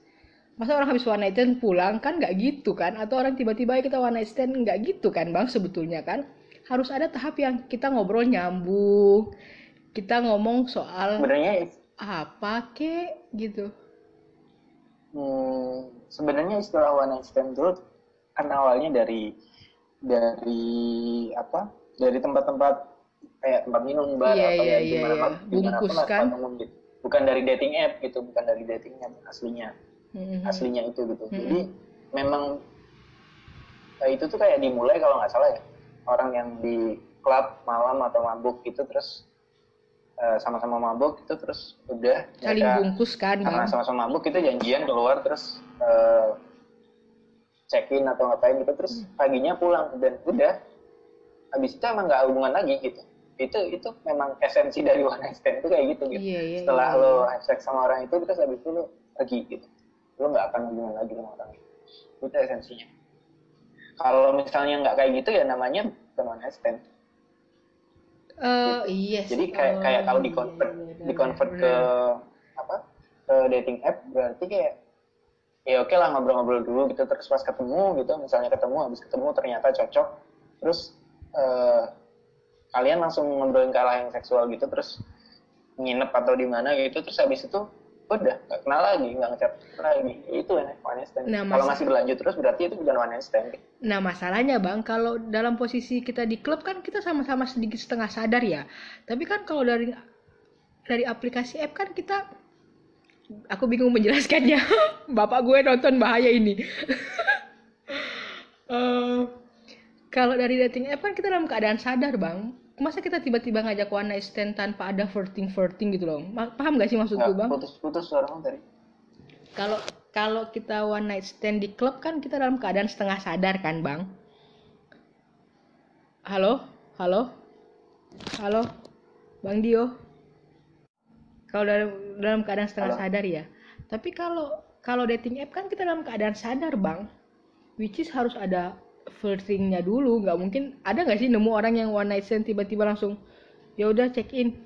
masa orang habis one night stand pulang kan nggak gitu kan? Atau orang tiba-tiba kita one night stand nggak gitu kan bang sebetulnya kan? Harus ada tahap yang kita ngobrol nyambung, kita ngomong soal
sebenarnya
apa kek gitu.
Hmm, sebenarnya istilah one night stand itu kan awalnya dari dari apa? Dari tempat-tempat kayak tempat minum, bar
Iya,
atau
iya,
ya
iya,
gimana
iya.
pun, gimana
Bungkus kan?
gitu. Bukan dari dating app gitu, bukan dari dating app aslinya,
Mhm.
aslinya itu gitu.
Mhm.
Jadi memang eh, itu tuh kayak dimulai kalau nggak salah ya orang yang di klub malam atau mabuk gitu terus eh, sama-sama mabuk itu terus udah
saling
mereka-
bungkus kan
karena sama-sama mabuk kita janjian keluar terus eh, check in atau ngapain gitu terus
Hmm.
paginya pulang dan udah habis itu emang nggak hubungan lagi gitu. Itu itu memang esensi dari one night stand itu kayak gitu gitu.
Iya, iya,
setelah
iya,
lo
iya.
have sex sama orang itu terus habis itu lo pergi gitu. Lo nggak akan hubungan lagi sama orang. Itu itu esensinya. Kalau misalnya nggak kayak gitu ya namanya bukan one night stand
Eh, iya sih.
jadi kayak
Oh,
kayak kalau di
iya,
convert
iya, iya,
di convert
benar,
ke apa ke dating app berarti kayak ya oke lah ngobrol-ngobrol dulu gitu terus pas ketemu gitu misalnya ketemu habis ketemu ternyata cocok terus eh, kalian langsung ngobrolin ke arah yang seksual gitu terus nginep atau di mana gitu terus habis itu udah nggak kenal lagi nggak ngechat lagi itu one night stand
Nah,
kalau
mas-
masih berlanjut terus berarti itu bukan one night stand
Nah masalahnya bang, kalau dalam posisi kita di klub kan kita sama-sama sedikit setengah sadar ya. Tapi kan kalau dari dari aplikasi app kan kita, aku bingung menjelaskannya. Bapak gue nonton bahaya ini. Eh, kalau dari dating app kan kita dalam keadaan sadar bang. Masa kita tiba-tiba ngajak one night stand tanpa ada flirting flirting gitu loh? Paham gak sih maksudku
nggak
bang?
putus-putus kamu tadi
Kalau kalau kita one night stand di klub kan kita dalam keadaan setengah sadar kan, Bang? Halo? Halo? Halo? Bang Dio? Kalau dalam dalam keadaan setengah
Halo?
sadar ya. Tapi kalau kalau dating app kan kita dalam keadaan sadar, Bang. Which is harus ada flirtingnya dulu, nggak mungkin. Ada nggak sih nemu orang yang one night stand tiba-tiba langsung ya udah check in.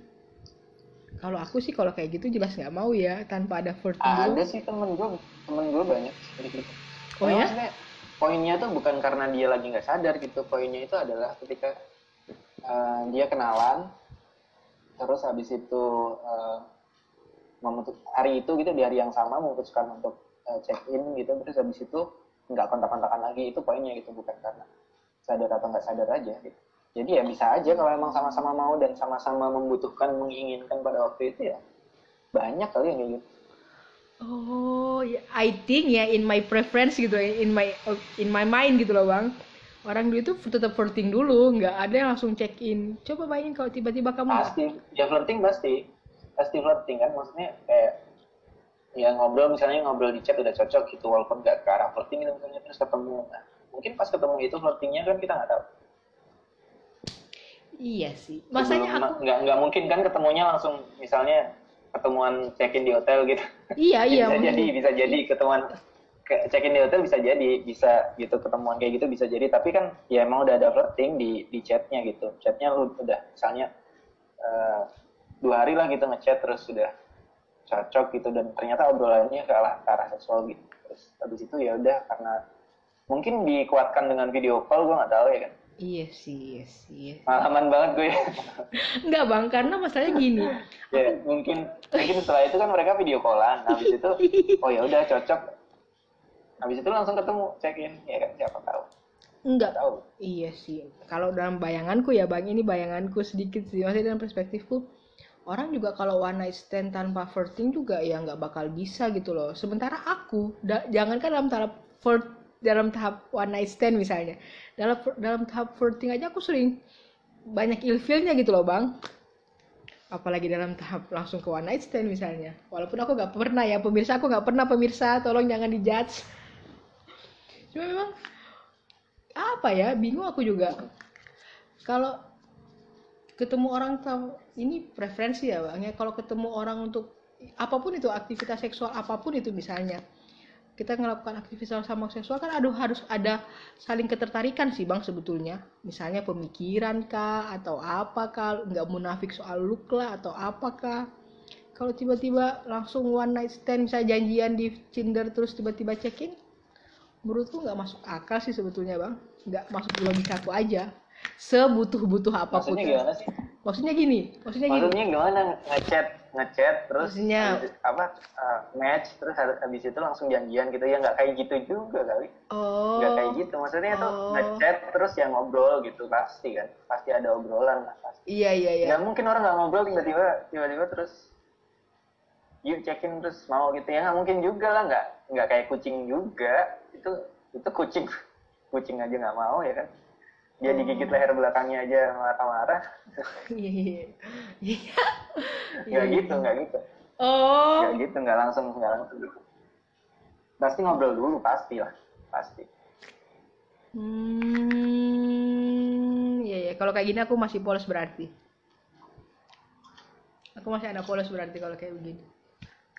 Kalau aku sih kalau kayak gitu jelas nggak mau ya tanpa ada flirting
ada
dulu.
Sih temen gue temen gue banyak seperti gitu.
Oh
Karena
ya?
maksudnya poinnya tuh bukan karena dia lagi nggak sadar gitu poinnya itu adalah ketika uh, dia kenalan terus habis itu uh, memutus hari itu gitu di hari yang sama memutuskan untuk uh, check in gitu terus habis itu nggak kontak-kontakan lagi itu poinnya gitu bukan karena sadar atau nggak sadar aja gitu. Jadi ya bisa aja kalau emang sama-sama mau dan sama-sama membutuhkan menginginkan pada waktu itu ya banyak kali yang kayak gitu.
Oh ya I think ya in my preference gitu ya in my in my mind gitu loh bang. Orang dulu itu tetap flirting dulu nggak ada yang langsung check in coba bayangin kalau tiba-tiba kamu
pasti. Ya flirting pasti. Pasti flirting kan maksudnya kayak ya ngobrol misalnya ngobrol di chat udah cocok gitu walaupun nggak ke arah flirting gitu misalnya terus ketemu. Nah, mungkin pas ketemu itu flirtingnya kan kita nggak tahu.
Iya sih. Masanya
Sebelum-
aku
nggak nggak mungkin kan ketemunya langsung misalnya ketemuan check in di hotel gitu.
Iya iya
bisa
mungkin.
jadi bisa jadi ketemuan ke- check in di hotel bisa jadi bisa gitu ketemuan kayak gitu bisa jadi. Tapi kan ya emang udah ada flirting di di chatnya gitu. Chatnya lu udah misalnya eh, dua hari lah gitu ngechat terus sudah cocok gitu dan ternyata obrolannya ke arah, ke arah seksual gitu. Terus habis itu ya udah karena mungkin dikuatkan dengan video call gue nggak tahu ya kan?
Iya sih iya sih iya.
pengalaman banget gue
nggak bang karena masalahnya gini.
Ya mungkin mungkin setelah itu kan mereka video callan. Habis itu oh ya udah cocok. Habis itu langsung ketemu check in ya kan siapa tahu.
Nggak.
Tahu.
Iya sih, kalau dalam bayanganku ya bang, ini bayanganku sedikit sih, maksudnya dalam perspektifku, orang juga kalau one night stand tanpa flirting juga ya nggak bakal bisa gitu loh. Sementara aku, da- jangankan dalam tahap flirt, dalam tahap one night stand misalnya, dalam dalam tahap flirting aja aku sering banyak ilfilnya gitu loh bang. Apalagi dalam tahap langsung ke one night stand misalnya. Walaupun aku nggak pernah ya, pemirsa aku nggak pernah pemirsa, tolong jangan dijudge. Cuma memang apa ya bingung aku juga kalau ketemu orang tahu ini preferensi ya bang ya. Kalau ketemu orang untuk apa pun itu aktivitas seksual apa pun itu misalnya kita melakukan aktivitas sama seksual kan aduh harus ada saling ketertarikan sih bang sebetulnya. Misalnya pemikiran kah atau apakah nggak munafik soal look lah atau apakah kalau tiba-tiba langsung one night stand misalnya janjian di Tinder terus tiba-tiba check in menurutku nggak masuk akal sih sebetulnya bang. Nggak masuk logika aku aja sebutuh-butuh apa pun.
Maksudnya gimana sih?
Maksudnya gini maksudnya gini.
Maksudnya gimana? Ngechat ngechat terus
Maksudnya-
habis- apa uh, match terus habis itu langsung janjian gitu ya. Nggak kayak gitu juga kali.
Oh.
Nggak kayak gitu. Maksudnya tuh
Oh.
ngechat terus yang ngobrol gitu. Pasti kan? Pasti ada obrolan lah pasti.
Iya iya iya.
Nggak mungkin orang nggak ngobrol tiba-tiba tiba-tiba terus yuk check in terus mau gitu ya. Nggak mungkin juga lah. Nggak nggak kayak kucing juga. Itu itu kucing. Kucing aja nggak mau ya kan dia digigit leher belakangnya aja marah-marah.
Iya iya iya.
Nggak gitu nggak gitu.
Oh.
Nggak gitu nggak langsung nggak langsung gitu. Pasti ngobrol dulu pasti lah pasti.
Hmm iya iya. Kalau kayak gini aku masih polos berarti. Aku masih ada polos berarti kalau kayak begini.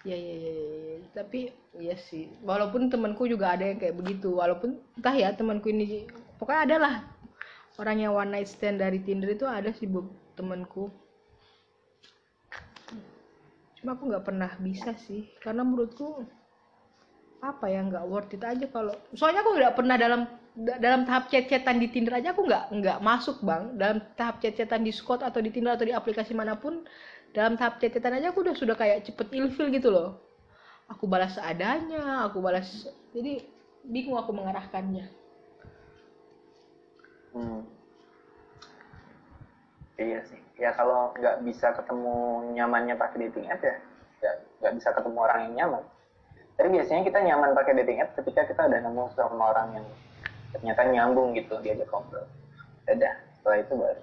Iya iya iya iya, iya. tapi iya sih. Walaupun temanku juga ada yang kayak begitu. Walaupun entah ya temanku ini pokoknya ada lah orang yang one night stand dari Tinder itu ada sih bu temanku. Cuma aku nggak pernah bisa sih karena menurutku apa ya nggak worth it aja kalau soalnya aku nggak pernah dalam da- dalam tahap chat-chatan di Tinder aja aku nggak nggak masuk bang. Dalam tahap chat-chatan di Scott atau di Tinder atau di aplikasi mana pun dalam tahap chat-chatan aja aku udah sudah kayak cepet ilfil gitu loh. Aku balas seadanya aku balas jadi bingung aku mengarahkannya
Hmm. Iya sih. Ya kalau nggak bisa ketemu nyamannya pakai dating app ya, nggak bisa ketemu orang yang nyaman. Tapi biasanya kita nyaman pakai dating app ketika kita udah nemu sama orang yang ternyata nyambung gitu diajak ngobrol. Udah, setelah itu baru.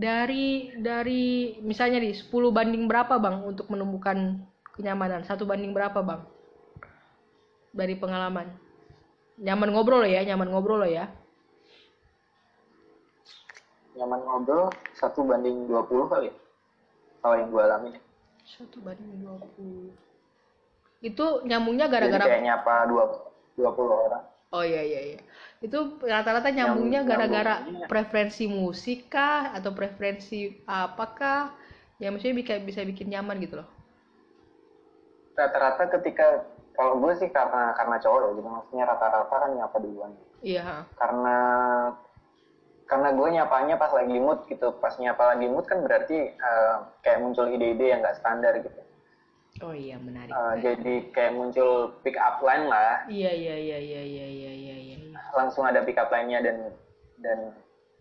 dari dari misalnya di 10 banding berapa bang untuk menemukan kenyamanan satu banding berapa bang dari pengalaman nyaman ngobrol ya nyaman ngobrol ya
Nyaman ngobrol satu banding 20 kali ya. Kalau yang gue alami.
satu banding 20 itu nyambungnya gara-gara
kayak nyapa 20, 20 orang.
oh iya iya iya itu rata-rata nyambungnya
Nyambung-
gara-gara
nyambungnya.
preferensi musik kah atau preferensi apakah ya maksudnya bisa bisa bikin nyaman gitu loh
rata-rata ketika kalau gue sih karena karena cowok ya gitu maksudnya rata-rata kan nyapa duluan
iya
karena karena gue nyapanya pas lagi mood gitu. Pas nyapa lagi mood kan berarti uh, kayak muncul ide-ide yang gak standar gitu.
Oh iya menarik
uh, jadi kayak muncul pick up line lah.
Iya, iya iya iya iya iya iya iya
langsung ada pick up line-nya dan dan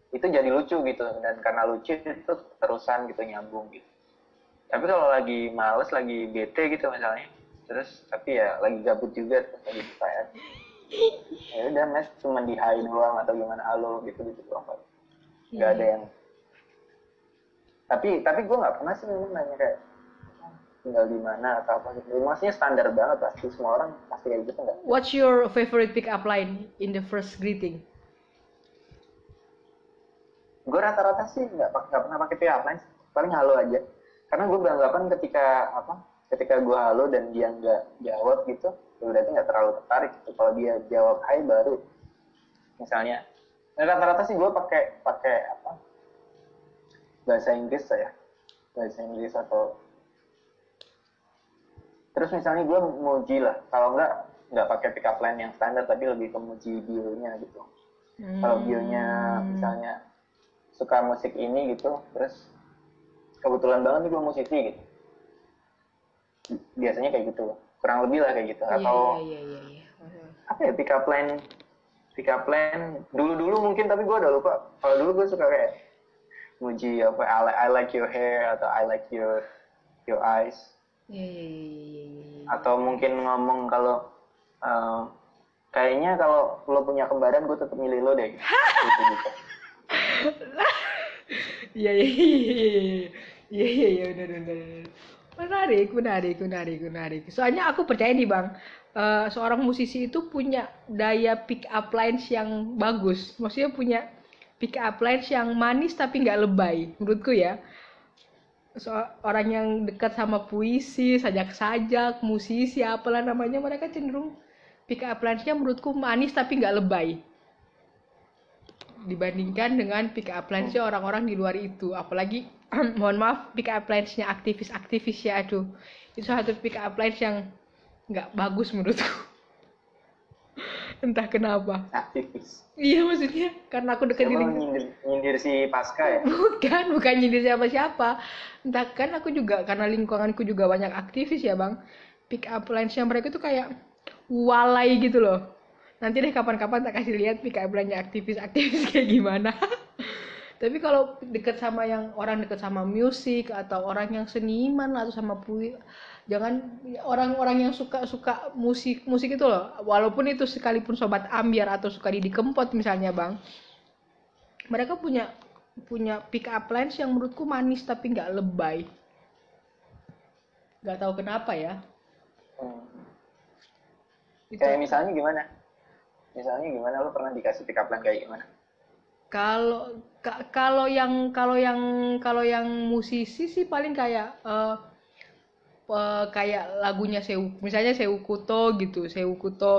itu jadi lucu gitu. Dan karena lucu itu terusan gitu nyambung gitu. Tapi kalau lagi males lagi bete gitu misalnya. Terus tapi ya lagi gabut juga terus lagi kayak ya udah mes cuma di hai doang atau gimana? Halo gitu gitu doang Pak. nggak ada yang tapi tapi gue nggak pernah sih memang nanya kayak tinggal di mana? atau apa gitu. Maksudnya standar banget pasti semua orang pasti kayak gitu nggak?
What's your favorite pick up line in the first greeting?
Gue rata-rata sih nggak nggak pernah pakai pick up line paling halo aja. Karena gue beranggapan ketika apa ketika gue halo dan dia nggak jawab gitu berarti nggak terlalu tertarik gitu. Kalau dia jawab hai baru. Misalnya. Nah, rata-rata sih gue pakai pakai apa? Bahasa Inggris saya bahasa Inggris atau terus misalnya gue muji lah. Kalau nggak nggak pakai pick up line yang standar tapi lebih ke muji bionya gitu. Kalau bionya misalnya suka musik ini gitu terus kebetulan banget nih gue musisi gitu. Biasanya kayak gitu kurang lebih lah kayak gitu
Iya,
atau
iya iya iya iya
apa ya pick up line pick up line dulu dulu mungkin tapi gue udah lupa kalau dulu gue suka kayak muji apa I like, I like your hair atau I like your your eyes
iya iya iya iya iya iya
atau mungkin ngomong kalau eh, kayaknya kalau lo punya kembaran gue tetap milih lo deh gitu gitu
Iya iya iya iya iya iya iya benar benar. Menarik menarik menarik menarik. Soalnya aku percaya nih bang eh, seorang musisi itu punya daya pick up lines yang bagus. Maksudnya punya pick up lines yang manis tapi nggak lebay menurutku ya. So, orang yang dekat sama puisi sajak-sajak musisi apalah namanya mereka cenderung pick up lines-nya menurutku manis tapi nggak lebay dibandingkan dengan pick up lines-nya orang-orang di luar itu. Apalagi mohon maaf pick up lines-nya aktivis-aktivis ya aduh. Itu satu pick up lines yang nggak bagus menurutku. Entah kenapa.
Aktivis.
Iya maksudnya karena aku dekat
Siapa
lingkungan.
nyindir, nyindir si Pasca ya?
Bukan bukan nyindir siapa-siapa. Entah kan aku juga karena lingkunganku juga banyak aktivis ya bang. Pick up lines-nya mereka tuh kayak walai gitu loh nanti deh kapan-kapan tak kasih lihat pick up line-nya aktivis-aktivis kayak gimana. Tapi kalau deket sama yang orang deket sama musik atau orang yang seniman atau sama pui jangan orang-orang yang suka suka musik musik itu loh. Walaupun itu sekalipun sobat ambiar atau suka Didi Kempot misalnya bang. Mereka punya punya pick up lines yang menurutku manis tapi nggak lebay. Nggak tahu kenapa ya.
Hmm.
itu.
Kayak misalnya gimana misalnya gimana? Lo pernah dikasih pick up line kayak gimana?
Kalau ka- kalau yang kalau yang kalau yang musisi sih paling kayak eh, eh, kayak lagunya Sewu misalnya Sewu Kuto gitu Sewu Kuto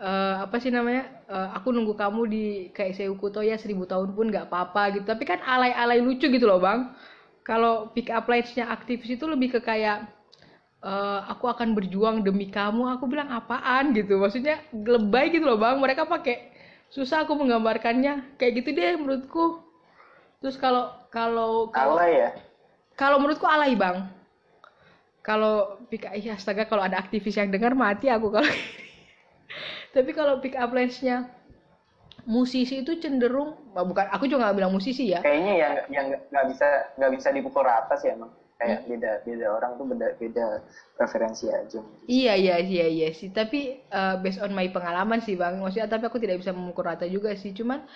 eh, apa sih namanya? Eh, aku nunggu kamu di kayak Sewu Kuto ya seribu tahun pun nggak apa-apa gitu. Tapi kan alay-alay lucu gitu loh bang. Kalau pick up lines-nya aktivis itu lebih ke kayak eh, aku akan berjuang demi kamu. Aku bilang apaan? gitu. Maksudnya lebay gitu loh bang. Mereka pakai susah aku menggambarkannya. Kayak gitu deh menurutku. Terus kalau kalau kalau
alay ya?
Kalau menurutku alay bang. Kalau iya astaga kalau ada aktivis yang dengar mati aku kalau tapi kalau pick up lines-nya musisi itu cenderung bukan aku juga nggak bilang musisi ya.
Kayaknya yang yang nggak- nggak bisa nggak bisa dipukul rata sih emang kayak beda beda orang tuh beda beda preferensi aja.
Iya iya iya iya sih. Tapi eh, based on my pengalaman sih bang. Maksudnya tapi aku tidak bisa memukul rata juga sih. Cuman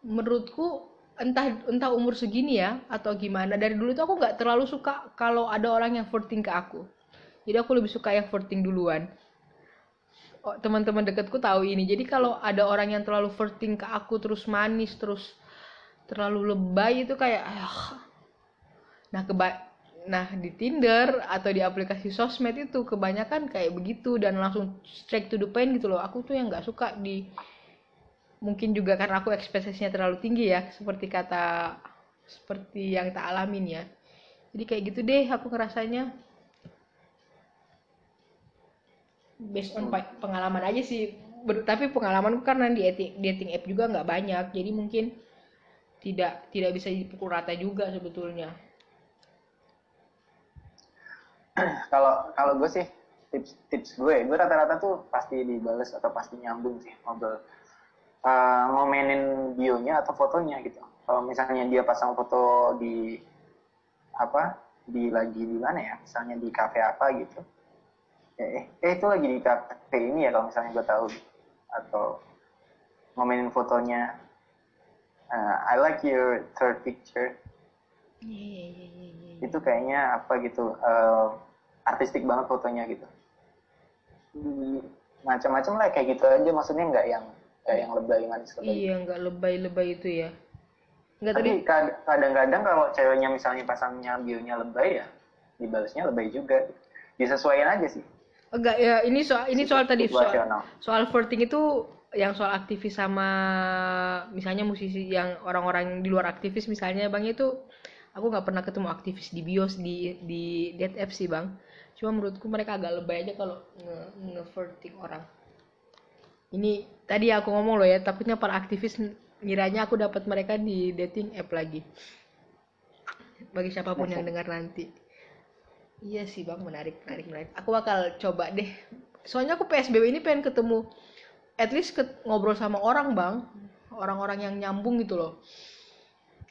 menurutku entah entah umur segini ya atau gimana dari dulu tuh aku nggak terlalu suka kalau ada orang yang flirting ke aku. Jadi aku lebih suka yang flirting duluan. Oh, teman-teman dekatku tahu ini. Jadi kalau ada orang yang terlalu flirting ke aku terus manis terus terlalu lebay itu kayak ah. nah keba nah di Tinder atau di aplikasi sosmed itu kebanyakan kayak begitu dan langsung straight to the point gitu loh. Aku tuh yang nggak suka di mungkin juga karena aku ekspektasinya terlalu tinggi ya seperti kata seperti yang tak alamin ya. Jadi kayak gitu deh aku ngerasanya. Based on pengalaman aja sih. Ber- tapi pengalamanku karena di dating, dating app juga nggak banyak. Jadi mungkin tidak tidak bisa dipukul rata juga sebetulnya
kalau kalau gue sih tips tips gue gue rata-rata tuh pasti dibales atau pasti nyambung sih ngobrol. Uh, ngomenin bionya atau fotonya gitu. Kalau misalnya dia pasang foto di apa di lagi di mana ya? Misalnya di kafe apa gitu. Eh, eh itu lagi di kafe ini ya kalau misalnya gue tahu. Atau ngomenin fotonya uh, I like your third picture.
Iya, iya, iya, iya, iya.
Itu kayaknya apa gitu uh, artistik banget fotonya gitu. Hmm, macam-macam lah kayak gitu aja. Maksudnya nggak yang nggak yang lebay manis lebay
iya nggak lebay-lebay itu ya. Nggak tadi
tapi kad- kadang-kadang kalau ceweknya misalnya pasangnya bionya lebay ya dibalasnya lebay juga. Disesuaikan aja sih.
Enggak ya ini soal ini soal tadi soal, soal flirting itu yang soal aktivis sama misalnya musisi yang orang-orang di luar aktivis misalnya bang itu aku nggak pernah ketemu aktivis di bios di di dead app sih bang. Cuma menurutku mereka agak lebay aja kalau nge, nge orang. Ini tadi aku ngomong loh ya takutnya para aktivis ngiranya aku dapat mereka di dating app lagi. Bagi siapa pun yang dengar nanti. Iya sih bang. Menarik menarik menarik. Aku bakal coba deh. Soalnya aku psbb ini pengen ketemu at least ke- ngobrol sama orang bang. Orang-orang yang nyambung gitu loh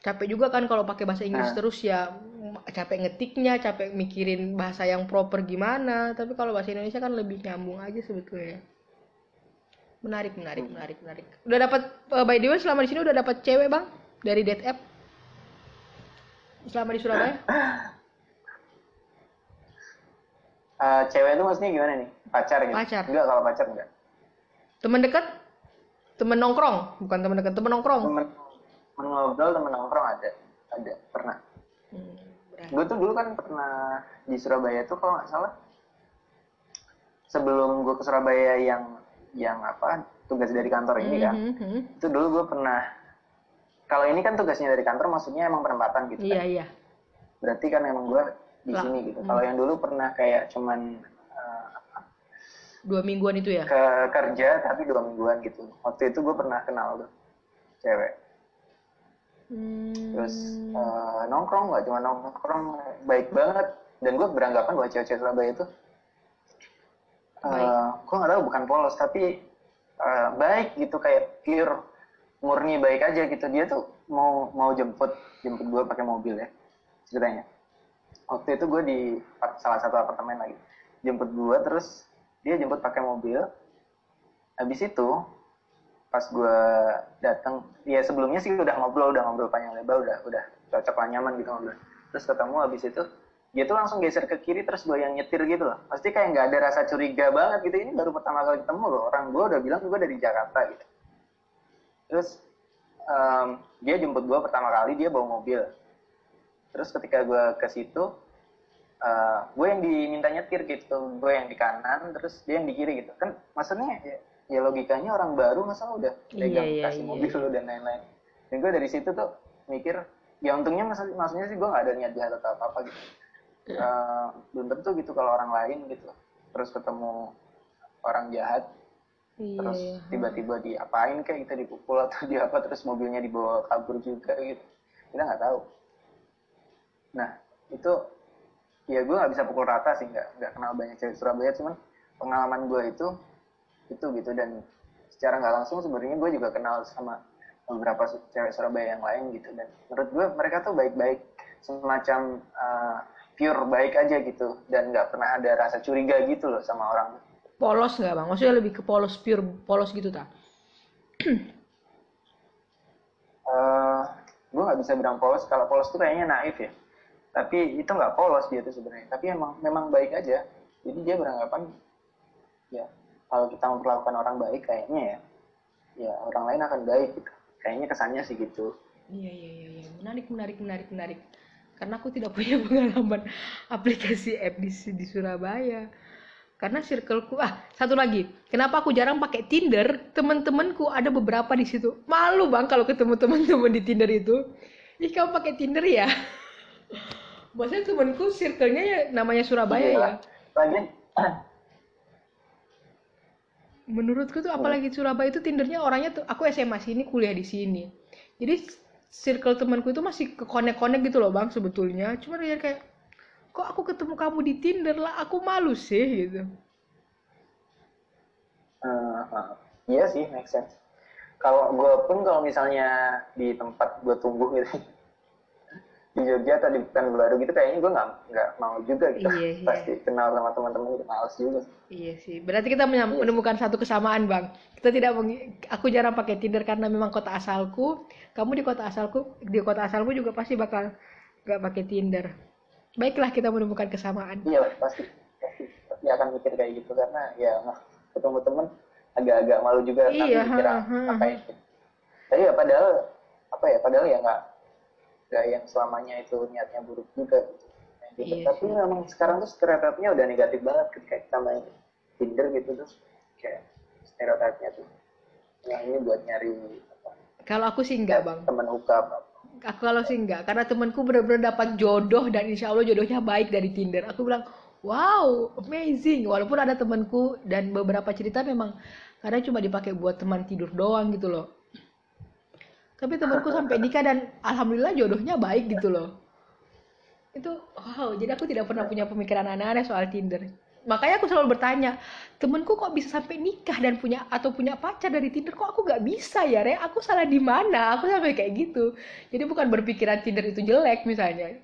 capek juga kan kalau pakai bahasa Inggris
Nah.
terus ya mm, capek ngetiknya capek mikirin bahasa yang proper gimana. Tapi kalau bahasa Indonesia kan lebih nyambung aja sebetulnya. Menarik menarik menarik menarik. Udah dapat eh, by the way selama di sini udah dapat cewek bang? Dari date app? Selama di Surabaya?
Eh, cewek itu maksudnya gimana nih? Pacar gitu?
Pacar.
enggak kalau pacar enggak.
Temen dekat? Temen nongkrong? Bukan temen dekat temen nongkrong.
Temen, temen ngobrol temen nongkrong ada ada pernah.
Hmm,
gue tuh dulu kan pernah di Surabaya tuh kalau nggak salah. Sebelum gue ke Surabaya yang yang apa tugas dari kantor ini kan.
Mhm, mhm.
itu dulu gue pernah kalau ini kan tugasnya dari kantor maksudnya emang penempatan gitu
iya
kan.
iya.
Berarti kan emang gue di sini gitu. kalau yang dulu pernah kayak cuman eh,
dua mingguan itu ya?
ke kerja tapi dua mingguan gitu. Waktu itu gue pernah kenal tuh cewek
Hmm,
terus eh, nongkrong nggak cuma nongkrong baik banget. Dan gue beranggapan bahwa cewek-cewek Surabaya itu
Baik.
gue nggak tahu bukan polos tapi eh, baik gitu kayak pure murni baik aja gitu. Dia tuh mau mau jemput jemput gue pakai mobil ya ceritanya. Waktu itu gue di salah satu apartemen lagi. Jemput gue terus dia jemput pakai mobil. Habis itu pas gue datang ya sebelumnya sih udah ngobrol udah ngobrol panjang lebar udah udah cocok lah nyaman gitu ngobrol. Terus ketemu habis itu dia tuh langsung geser ke kiri terus gue yang nyetir gitu loh. Pasti kayak nggak ada rasa curiga banget gitu ini baru pertama kali ketemu loh. Orang gue udah bilang gue dari Jakarta gitu. Terus em, dia jemput gue pertama kali dia bawa mobil. Terus ketika gue ke situ eh, gue yang diminta nyetir gitu. Gue yang di kanan terus dia yang di kiri gitu. Kan maksudnya ya, ya logikanya orang baru masa udah pegang
Iya, iya,
kasih
iya,
mobil lu dan lain-lain. Dan gue dari situ tuh mikir ya untungnya maksud- maksudnya sih gue nggak ada niat jahat atau apa apa gitu Eh, belum tentu gitu kalau orang lain gitu. Terus ketemu orang jahat
iya
terus
iya.
tiba-tiba diapain kayak kita dipukul atau di apa terus mobilnya dibawa kabur juga gitu. Kita nggak tahu. Nah itu ya gue nggak bisa pukul rata sih nggak nggak kenal banyak cewek Surabaya cuman pengalaman gue itu itu gitu. Dan secara nggak langsung sebenarnya gue juga kenal sama beberapa cewek Surabaya yang lain gitu. Dan menurut gue mereka tuh baik-baik semacam uh, pure baik aja gitu. Dan nggak pernah ada rasa curiga gitu loh sama orang.
Polos nggak bang? Maksudnya lebih ke polos pure polos gitu tak
eh gue nggak bisa bilang polos. Kalau polos tuh kayaknya naif ya. Tapi itu nggak polos dia tuh sebenarnya. Tapi emang memang baik aja. Jadi dia beranggapan ya kalau kita memperlakukan orang baik kayaknya ya ya orang lain akan baik gitu kayaknya kesannya sih gitu
Iya iya iya iya. menarik menarik menarik menarik. Karena aku tidak punya pengalaman aplikasi app di di Surabaya. Karena circleku ah satu lagi, kenapa aku jarang pakai Tinder? Teman-temanku ada beberapa di situ. Malu bang kalau ketemu teman-teman di Tinder itu. Ih kamu pakai Tinder ya? Maksudnya temanku circle-nya ya namanya Surabaya
Iya.
ya.
Lagian
Menurutku tuh apalagi Surabaya itu Tindernya orangnya tuh aku SMA sini kuliah di sini. Jadi circle temanku itu masih ke konek-konek gitu loh bang sebetulnya. Cuma dia kayak kok aku ketemu kamu di Tinder lah aku malu sih gitu.
Eh, eh, iya sih, make sense. Kalau gue pun kalau misalnya di tempat gue tumbuh gitu, di Jogja atau di Pekanbaru gitu, kayaknya gue nggak nggak mau juga gitu.
Iya, iya.
Pasti kenal sama teman-teman gitu, males juga.
Iya sih. Berarti kita menyam-
Iya.
menemukan satu kesamaan bang. Kita tidak meng- aku jarang pakai Tinder karena memang kota asalku. Kamu di kota asalku di kota asalmu juga pasti bakal nggak pakai Tinder. Baiklah kita menemukan kesamaan.
Iya, pasti, pasti, pasti akan mikir kayak gitu karena ya nah, ketemu temen agak-agak malu juga
Iya, ha, ha,
apa. Tapi ya padahal apa ya, padahal ya nggak nggak yang selamanya itu niatnya buruk juga gitu. Main Tinder.
Iya
Tapi memang sekarang tuh stereotipnya udah negatif banget ketika kita main Tinder gitu terus kayak stereotipnya tuh yang ini buat nyari apa,
Kalau aku sih enggak bang.
teman hookup
Aku kalau sih enggak, karena temanku benar-benar dapat jodoh dan insya Allah jodohnya baik dari Tinder. Aku bilang, wow, amazing. Walaupun ada temanku dan beberapa cerita memang kadang cuma dipakai buat teman tidur doang gitu loh. Tapi temanku sampai nikah dan alhamdulillah jodohnya baik gitu loh. Itu wow, jadi aku tidak pernah punya pemikiran aneh-aneh soal Tinder. Makanya aku selalu bertanya, temenku kok bisa sampai nikah dan punya atau punya pacar dari Tinder kok aku nggak bisa ya, Re? Aku salah di mana? Aku sampai kayak gitu. Jadi bukan berpikiran Tinder itu jelek misalnya.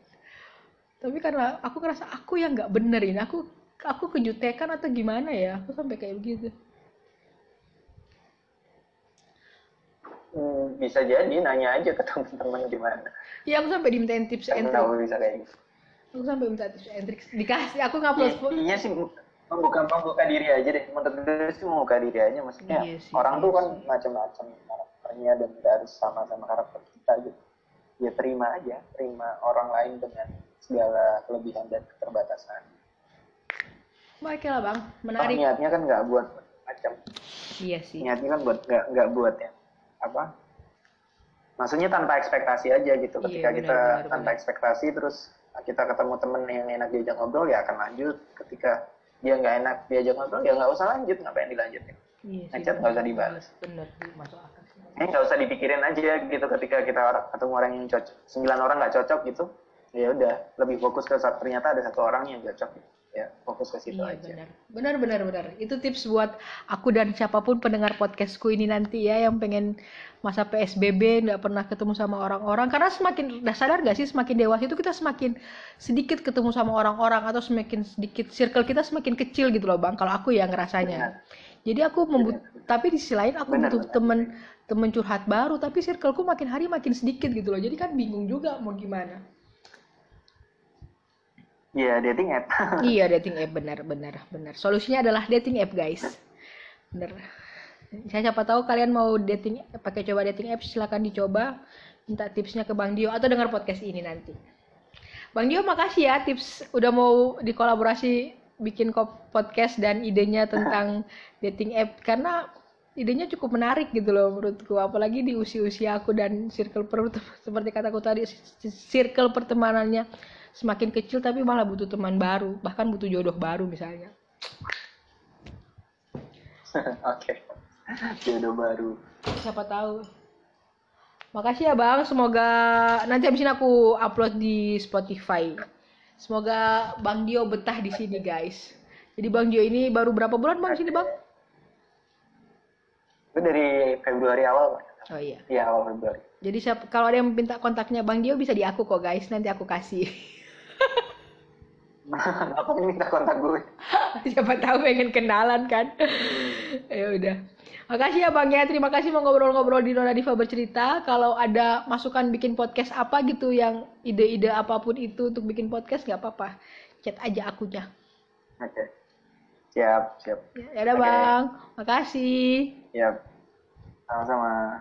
Tapi karena aku ngerasa aku yang nggak bener ini, aku aku kejutekan atau gimana ya? Aku sampai kayak begitu.
Hmm, bisa jadi nanya aja ke teman-teman gimana.
Ya aku sampai dimintain tips and trick.
tahu bisa kayak gitu.
Aku sampai minta tips and. Dikasih, aku ngupload
Iya, intinya sih membuka membuka diri aja deh. Menurut gue sih membuka diri aja. Maksudnya
Iya sih,
orang
iya
tuh kan macam-macam karakternya dan harus sama-sama karakter kita gitu. Ya terima aja, terima orang lain dengan segala kelebihan dan keterbatasan.
Baiklah bang,
Toh
menarik.
niatnya kan nggak buat macam,
Iya sih.
niatnya kan buat nggak nggak buat ya apa? Maksudnya tanpa ekspektasi aja gitu.
Iya,
Ketika
benar,
kita
benar,
tanpa
benar.
ekspektasi terus kita ketemu temen yang enak diajak ngobrol ya akan lanjut. Ketika dia nggak enak diajak ngobrol ya nggak usah lanjut, ngapain dilanjutin?
Iya.
Ngechat nggak usah dibalas.
Bener, masuk akal sih.
Ini nggak usah dipikirin aja gitu ketika kita orang, ketemu orang yang cocok, sembilan orang nggak cocok gitu, ya udah lebih fokus ke saat ternyata ada satu orang yang cocok, ya fokus ke situ
Iya
aja.
benar. Benar benar benar. Itu tips buat aku dan siapa pun pendengar podcastku ini nanti ya yang pengen masa PSBB nggak pernah ketemu sama orang-orang karena semakin udah sadar gak sih semakin dewasa itu kita semakin sedikit ketemu sama orang-orang atau semakin sedikit circle kita semakin kecil gitu loh bang kalau aku ya ngerasanya jadi aku membut tapi di sisi lain aku
Benar,
butuh
benar.
temen temen curhat baru tapi circleku makin hari makin sedikit gitu loh jadi kan bingung juga mau gimana
Iya dating app.
iya dating app. Benar benar benar. Solusinya adalah dating app guys. Benar. Saya siapa tahu kalian mau dating pakai coba dating app silakan dicoba. Minta tipsnya ke Bang Dio atau dengar podcast ini nanti. Bang Dio makasih ya tips udah mau dikolaborasi bikin podcast dan idenya tentang dating app. Karena idenya cukup menarik gitu loh menurutku. Apalagi di usia-usia aku dan circle per seperti kataku tadi circle pertemanannya semakin kecil tapi malah butuh teman baru bahkan butuh jodoh baru misalnya.
Oke. Jodoh baru.
siapa tahu. Makasih ya bang. Semoga nanti habis ini aku upload di Spotify. Semoga bang Dio betah di sini guys. Jadi bang Dio ini baru berapa bulan bang di sini bang?
Itu dari Februari awal, Pak.
oh iya.
Iya awal Februari.
jadi siapa kalau ada yang minta kontaknya bang Dio bisa di aku kok guys. Nanti aku kasih
Apa yang minta kontak gue?
siapa tahu pengen kenalan kan ya udah makasih ya bang ya terima kasih mau ngobrol-ngobrol di Nona Diva bercerita kalau ada masukan bikin podcast apa gitu yang ide-ide apa pun itu untuk bikin podcast nggak apa-apa chat aja akunya
Oke. Siap, siap.
ya udah
Oke.
bang makasih
Siap. Sama-sama.